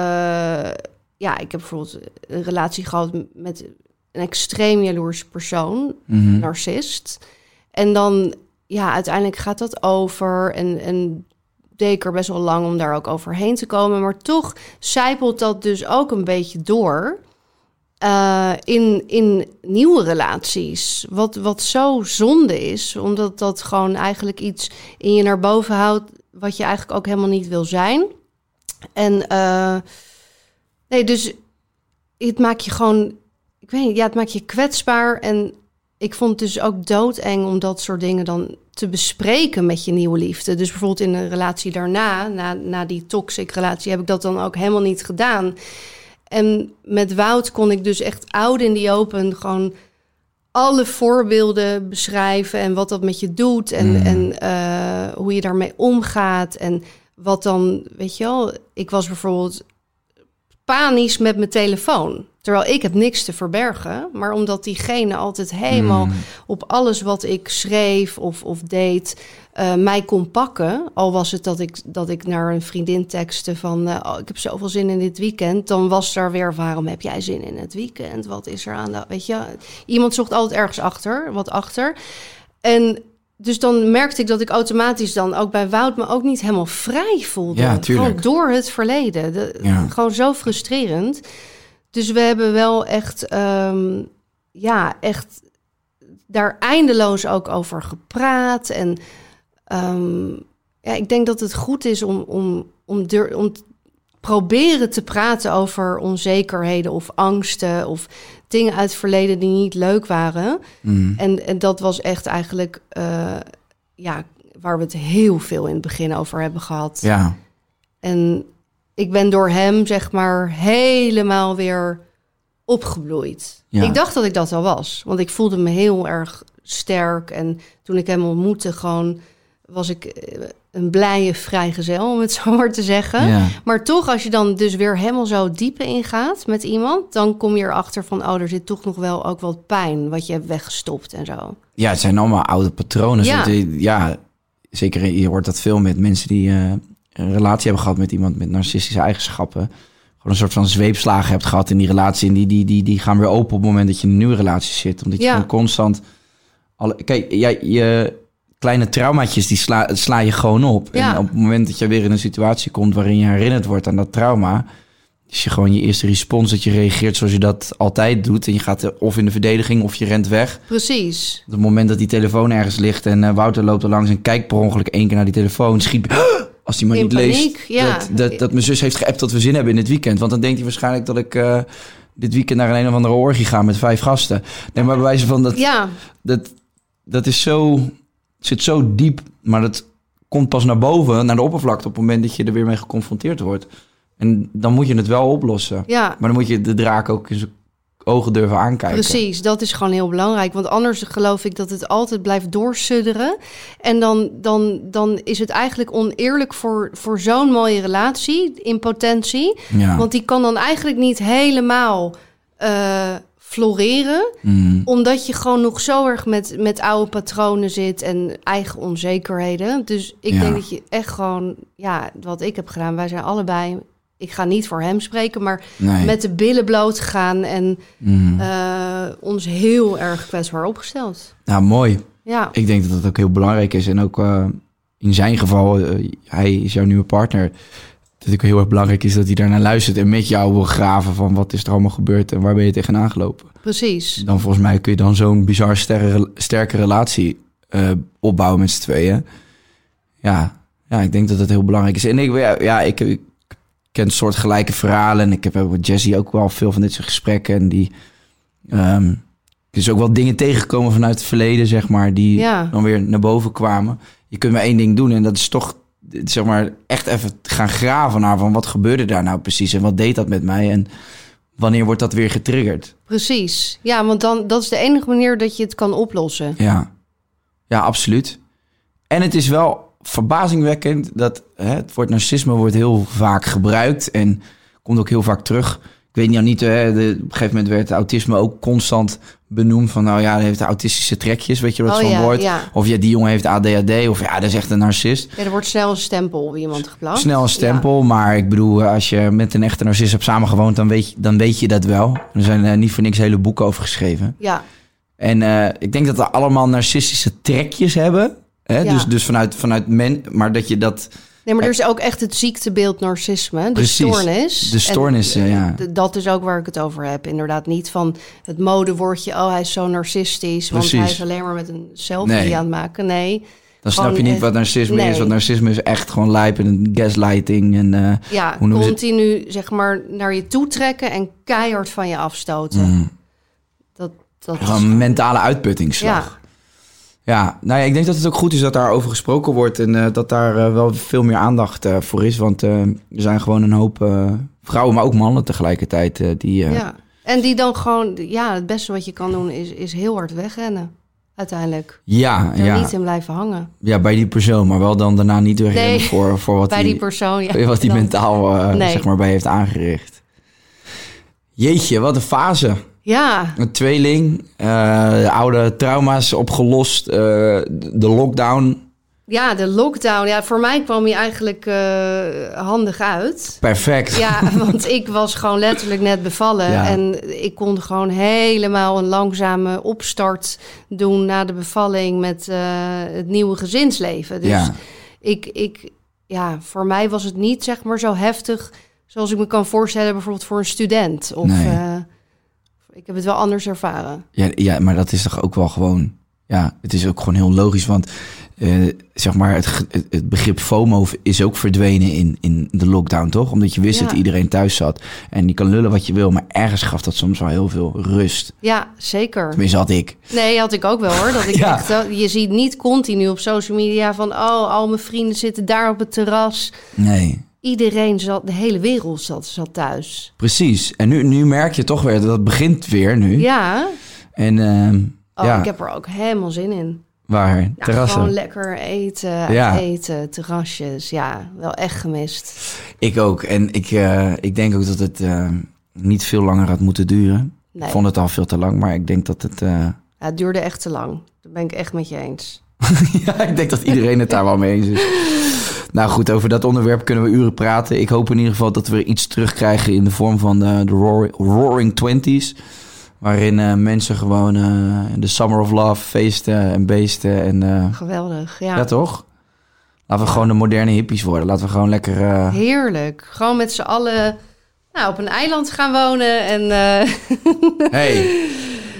ja, ik heb bijvoorbeeld een relatie gehad met een extreem jaloerse persoon, Mhm. narcist. En dan, ja, uiteindelijk gaat dat over. En, en deed er best wel lang om daar ook overheen te komen. Maar toch zijpelt dat dus ook een beetje door. eh, in, in nieuwe relaties. Wat, wat zo zonde is, omdat dat gewoon eigenlijk iets in je naar boven houdt. wat je eigenlijk ook helemaal niet wil zijn. En eh, nee, dus het maakt je gewoon. Ik weet niet, ja, het maakt je kwetsbaar. En ik vond het dus ook doodeng om dat soort dingen dan te bespreken met je nieuwe liefde. Dus bijvoorbeeld in een relatie daarna, na, na die toxic relatie, heb ik dat dan ook helemaal niet gedaan. En met Wout kon ik dus echt oud in die open gewoon alle voorbeelden beschrijven en wat dat met je doet en, Mm. en eh, hoe je daarmee omgaat en wat dan, weet je wel, ik was bijvoorbeeld panisch met mijn telefoon. Terwijl ik heb niks te verbergen. Maar omdat diegene altijd helemaal Mm. op alles wat ik schreef of, of deed... eh, mij kon pakken. Al was het dat ik, dat ik naar een vriendin tekste van... eh, oh, ik heb zoveel zin in dit weekend. Dan was daar weer, waarom heb jij zin in het weekend? Wat is er aan de... Weet je, iemand zocht altijd ergens achter, wat achter. En dus dan merkte ik dat ik automatisch dan ook bij Wout... me ook niet helemaal vrij voelde. Ja. Gewoon door het verleden. De- Ja. Gewoon zo frustrerend. Dus we hebben wel echt, ehm, ja, echt daar eindeloos ook over gepraat. En ehm, ja, ik denk dat het goed is om, om, om, dur- om proberen te praten over onzekerheden of angsten of dingen uit het verleden die niet leuk waren. Mm. En, en dat was echt eigenlijk, eh, ja, waar we het heel veel in het begin over hebben gehad. Ja, En ik ben door hem, zeg maar, helemaal weer opgebloeid. Ja. Ik dacht dat ik dat al was, want ik voelde me heel erg sterk. En toen ik hem ontmoette, gewoon was ik eh, een blije vrijgezel, om het zo maar te zeggen. ja. Maar toch, als je dan dus weer helemaal zo diep ingaat met iemand, dan kom je erachter van, oh, er zit toch nog wel ook wat pijn wat je hebt weggestopt en zo. ja, het zijn allemaal oude patronen. Ja. Ja, ja zeker je hoort dat veel met mensen die eh, een relatie hebben gehad met iemand met narcistische eigenschappen. Gewoon een soort van zweepslagen hebt gehad in die relatie. En die, die, die, die gaan weer open op het moment dat je in een nieuwe relatie zit. Omdat je Ja. gewoon constant... Alle, kijk, jij, je kleine traumaatjes, die sla, sla je gewoon op. Ja. En op het moment dat je weer in een situatie komt waarin je herinnerd wordt aan dat trauma... is je gewoon je eerste respons dat je reageert zoals je dat altijd doet. En je gaat of in de verdediging of je rent weg. Precies. Op het moment dat die telefoon ergens ligt en eh, Wouter loopt er langs en kijkt per ongeluk één keer naar die telefoon, schiet als hij maar In niet paniek, leest ja. dat, dat, dat mijn zus heeft geappt dat we zin hebben in dit weekend. Want dan denkt hij waarschijnlijk dat ik eh, dit weekend naar een, een of andere orgie ga met vijf gasten. Nee, maar bij wijze van dat, Ja, dat, dat is zo, zit zo diep, maar dat komt pas naar boven, naar de oppervlakte op het moment dat je er weer mee geconfronteerd wordt. En dan moet je het wel oplossen. ja. Maar dan moet je de draak ook in zijn ogen durven aankijken. Precies, dat is gewoon heel belangrijk. Want anders geloof ik dat het altijd blijft doorsudderen. En dan, dan, dan is het eigenlijk oneerlijk voor, voor zo'n mooie relatie in potentie. Ja. Want die kan dan eigenlijk niet helemaal eh, floreren. Mhm. Omdat je gewoon nog zo erg met, met oude patronen zit en eigen onzekerheden. Dus ik Ja. denk dat je echt gewoon, ja, wat ik heb gedaan, wij zijn allebei. Ik ga niet voor hem spreken, maar Nee. met de billen bloot gegaan en Mhm. eh, ons heel erg kwetsbaar opgesteld. Nou, mooi. Ja, Ik denk dat dat ook heel belangrijk is. En ook eh, in zijn geval, eh, hij is jouw nieuwe partner. Dat ook heel erg belangrijk is dat hij daarnaar luistert en met jou wil graven van wat is er allemaal gebeurd en waar ben je tegenaan gelopen. precies. Dan volgens mij kun je dan zo'n bizar sterre, sterke relatie eh, opbouwen met z'n tweeën. Ja, ja, ik denk dat dat heel belangrijk is. En ik, ja, ja, ik, ik ken soortgelijke verhalen en ik heb met Jessie ook wel veel van dit soort gesprekken. En die ehm is ook wel dingen tegengekomen vanuit het verleden, zeg maar, die Ja. dan weer naar boven kwamen. Je kunt maar één ding doen en dat is toch, zeg maar, echt even gaan graven naar van wat gebeurde daar nou precies en wat deed dat met mij en wanneer wordt dat weer getriggerd? Precies. Ja, want dan, dat is de enige manier dat je het kan oplossen. Ja, ja, absoluut. En het is wel verbazingwekkend dat hè, het woord narcisme wordt heel vaak gebruikt en komt ook heel vaak terug. Ik weet nou niet, hè, de, op een gegeven moment werd autisme ook constant benoemd van, nou ja, hij heeft autistische trekjes, weet je wat Oh zo'n ja, woord? ja. Of ja, die jongen heeft ADHD, of ja, dat is echt een narcist. Ja, er wordt snel een stempel op iemand geplakt. Snel een stempel, maar ik bedoel, als je met een echte narcist hebt samengewoond, dan weet je, dan weet je dat wel. Er zijn eh, niet voor niks hele boeken over geschreven. Ja. En eh, ik denk dat we allemaal narcistische trekjes hebben. Hè? Dus, dus vanuit, vanuit men, maar dat je dat. Nee, maar er is ook echt het ziektebeeld narcisme, de Precies, stoornis. de stoornis, En, eh, ja. Dat is ook waar ik het over heb. Inderdaad, niet van het modewoordje, oh hij is zo narcistisch, want Precies. hij is alleen maar met een selfie Nee. aan het maken. Nee, Dan snap je niet wat narcisme nee. is. Want narcisme is echt gewoon lijp en gaslighting. En, eh, ja, Hoe het? continu zeg maar naar je toe trekken en keihard van je afstoten. mm, Dat, dat gewoon een mentale uitputtingsslag. Ja. Nou ja, ik denk dat het ook goed is dat daarover gesproken wordt. En eh, dat daar eh, wel veel meer aandacht eh, voor is. Want er zijn gewoon een hoop vrouwen, maar ook mannen tegelijkertijd. die, ja. En die dan gewoon, ja, het beste wat je kan doen is, is heel hard wegrennen. Uiteindelijk. ja, Er ja, niet in blijven hangen. ja, bij die persoon. Maar wel dan daarna niet wegrennen Nee, voor, voor wat Bij die, die persoon, ja. wat die Dan- mentaal Nee. zeg maar, bij heeft aangericht. Jeetje, wat een fase. Ja, Een tweeling, eh, oude trauma's opgelost, eh, de lockdown, ja, de lockdown. Ja, voor mij kwam hij eigenlijk eh, handig uit. perfect. Ja, want ik was gewoon letterlijk net bevallen. Ja. En ik kon gewoon helemaal een langzame opstart doen na de bevalling met het nieuwe gezinsleven. Dus Ja. ik, ik, ja, voor mij was het niet zeg maar zo heftig zoals ik me kan voorstellen, bijvoorbeeld voor een student. Of Nee. Ik heb het wel anders ervaren. Ja, ja, maar dat is toch ook wel gewoon... Ja, het is ook gewoon heel logisch, want eh, zeg maar het, het- begrip FOMO is ook verdwenen in, in de lockdown, toch? Omdat je wist Ja. dat iedereen thuis zat. En je kan lullen wat je wil, maar ergens gaf dat soms wel heel veel rust. Ja, zeker. Tenminste had ik. Nee, had ik ook wel hoor. Dat ik Ja. echt, eh, je ziet niet continu op social media van, oh, al mijn vrienden zitten daar op het terras. Nee, Iedereen zat, de hele wereld zat, zat thuis. precies. En nu, nu merk je toch weer dat het begint weer nu. Ja, En ehm, oh, ja, ik heb er ook helemaal zin in. waar? Terrassen. Gewoon lekker eten, Ja. eten, terrasjes. Ja, wel echt gemist. Ik ook. En ik, eh, ik denk ook dat het eh, niet veel langer had moeten duren. Nee, Ik vond het al veel te lang, maar ik denk dat het... eh, ja, het duurde echt te lang. Dat ben ik echt met je eens. ja, ik denk dat iedereen het daar wel mee eens is. Nou goed, over dat onderwerp kunnen we uren praten. Ik hoop in ieder geval dat we iets terugkrijgen in de vorm van eh, de Roaring, Roaring Twenties. Waarin eh, mensen gewoon eh, de Summer of Love feesten en beesten. En, Geweldig, ja. ja. toch? Laten we gewoon de moderne hippies worden. Laten we gewoon lekker... Heerlijk. Gewoon met z'n allen nou, op een eiland gaan wonen en hey.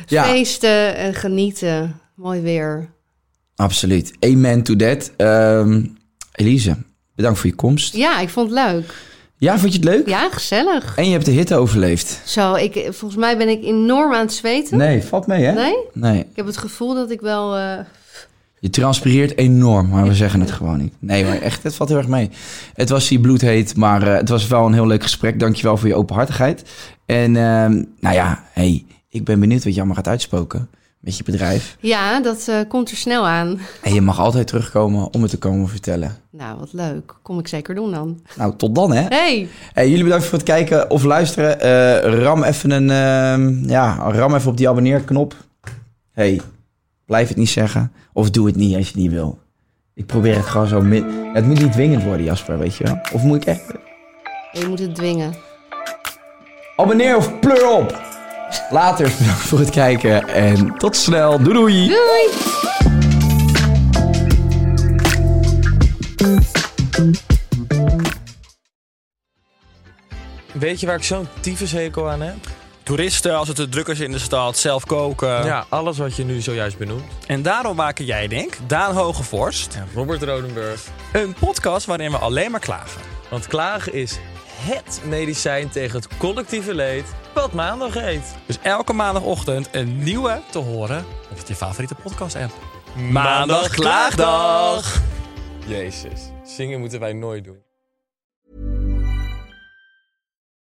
Ja, feesten en genieten. Mooi weer. absoluut. Amen to that. Ehm, Elise, bedankt voor je komst. Ja, ik vond het leuk. Ja, vond je het leuk? Ja, gezellig. En je hebt de hitte overleefd. Zo, ik, volgens mij ben ik enorm aan het zweten. Nee, valt mee hè? Nee? Nee. Ik heb het gevoel dat ik wel... eh, Je transpireert enorm, maar we zeggen het gewoon niet. Nee, maar echt, het valt heel erg mee. Het was hier bloedheet, maar eh, het was wel een heel leuk gesprek. Dankjewel voor je openhartigheid. En ehm, nou ja, hey, ik ben benieuwd wat je allemaal gaat uitspoken met je bedrijf. Ja, dat eh, komt er snel aan. En je mag altijd terugkomen om het te komen vertellen. Nou, wat leuk. Kom ik zeker doen dan. Nou, tot dan hè. Hey, Hey, jullie bedankt voor het kijken of luisteren. Eh, ram even een, ehm, ja, ram even op die abonneerknop. Hey, blijf het niet zeggen. Of doe het niet als je het niet wil. Ik probeer het gewoon zo... min- Het moet niet dwingend worden, Jasper, weet je wel. Of moet ik echt... je moet het dwingen. Abonneer of pleur op. Later, bedankt voor het kijken. En tot snel. Doei doei. Doei! Weet je waar ik zo'n tyfushekel aan heb? Toeristen, als het te druk is in de stad, zelf koken. Ja, alles wat je nu zojuist benoemt. En daarom maken jij, denk Daan Hogevorst, En Robert Rodenburg. een podcast waarin we alleen maar klagen. Want klagen is HET medicijn tegen het collectieve leed wat maandag heet. Dus elke maandagochtend een nieuwe te horen op je favoriete podcast-app. Maandag Klaagdag! Jezus, zingen moeten wij nooit doen.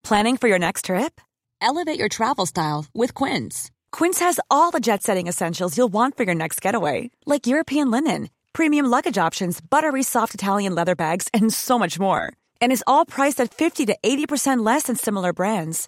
Planning for your next trip? Elevate your travel style with Quince. Quince has all the jet setting essentials you'll want for your next getaway, like European linen, premium luggage options, buttery soft Italian leather bags, and so much more. And is all priced at 50 to 80% less than similar brands.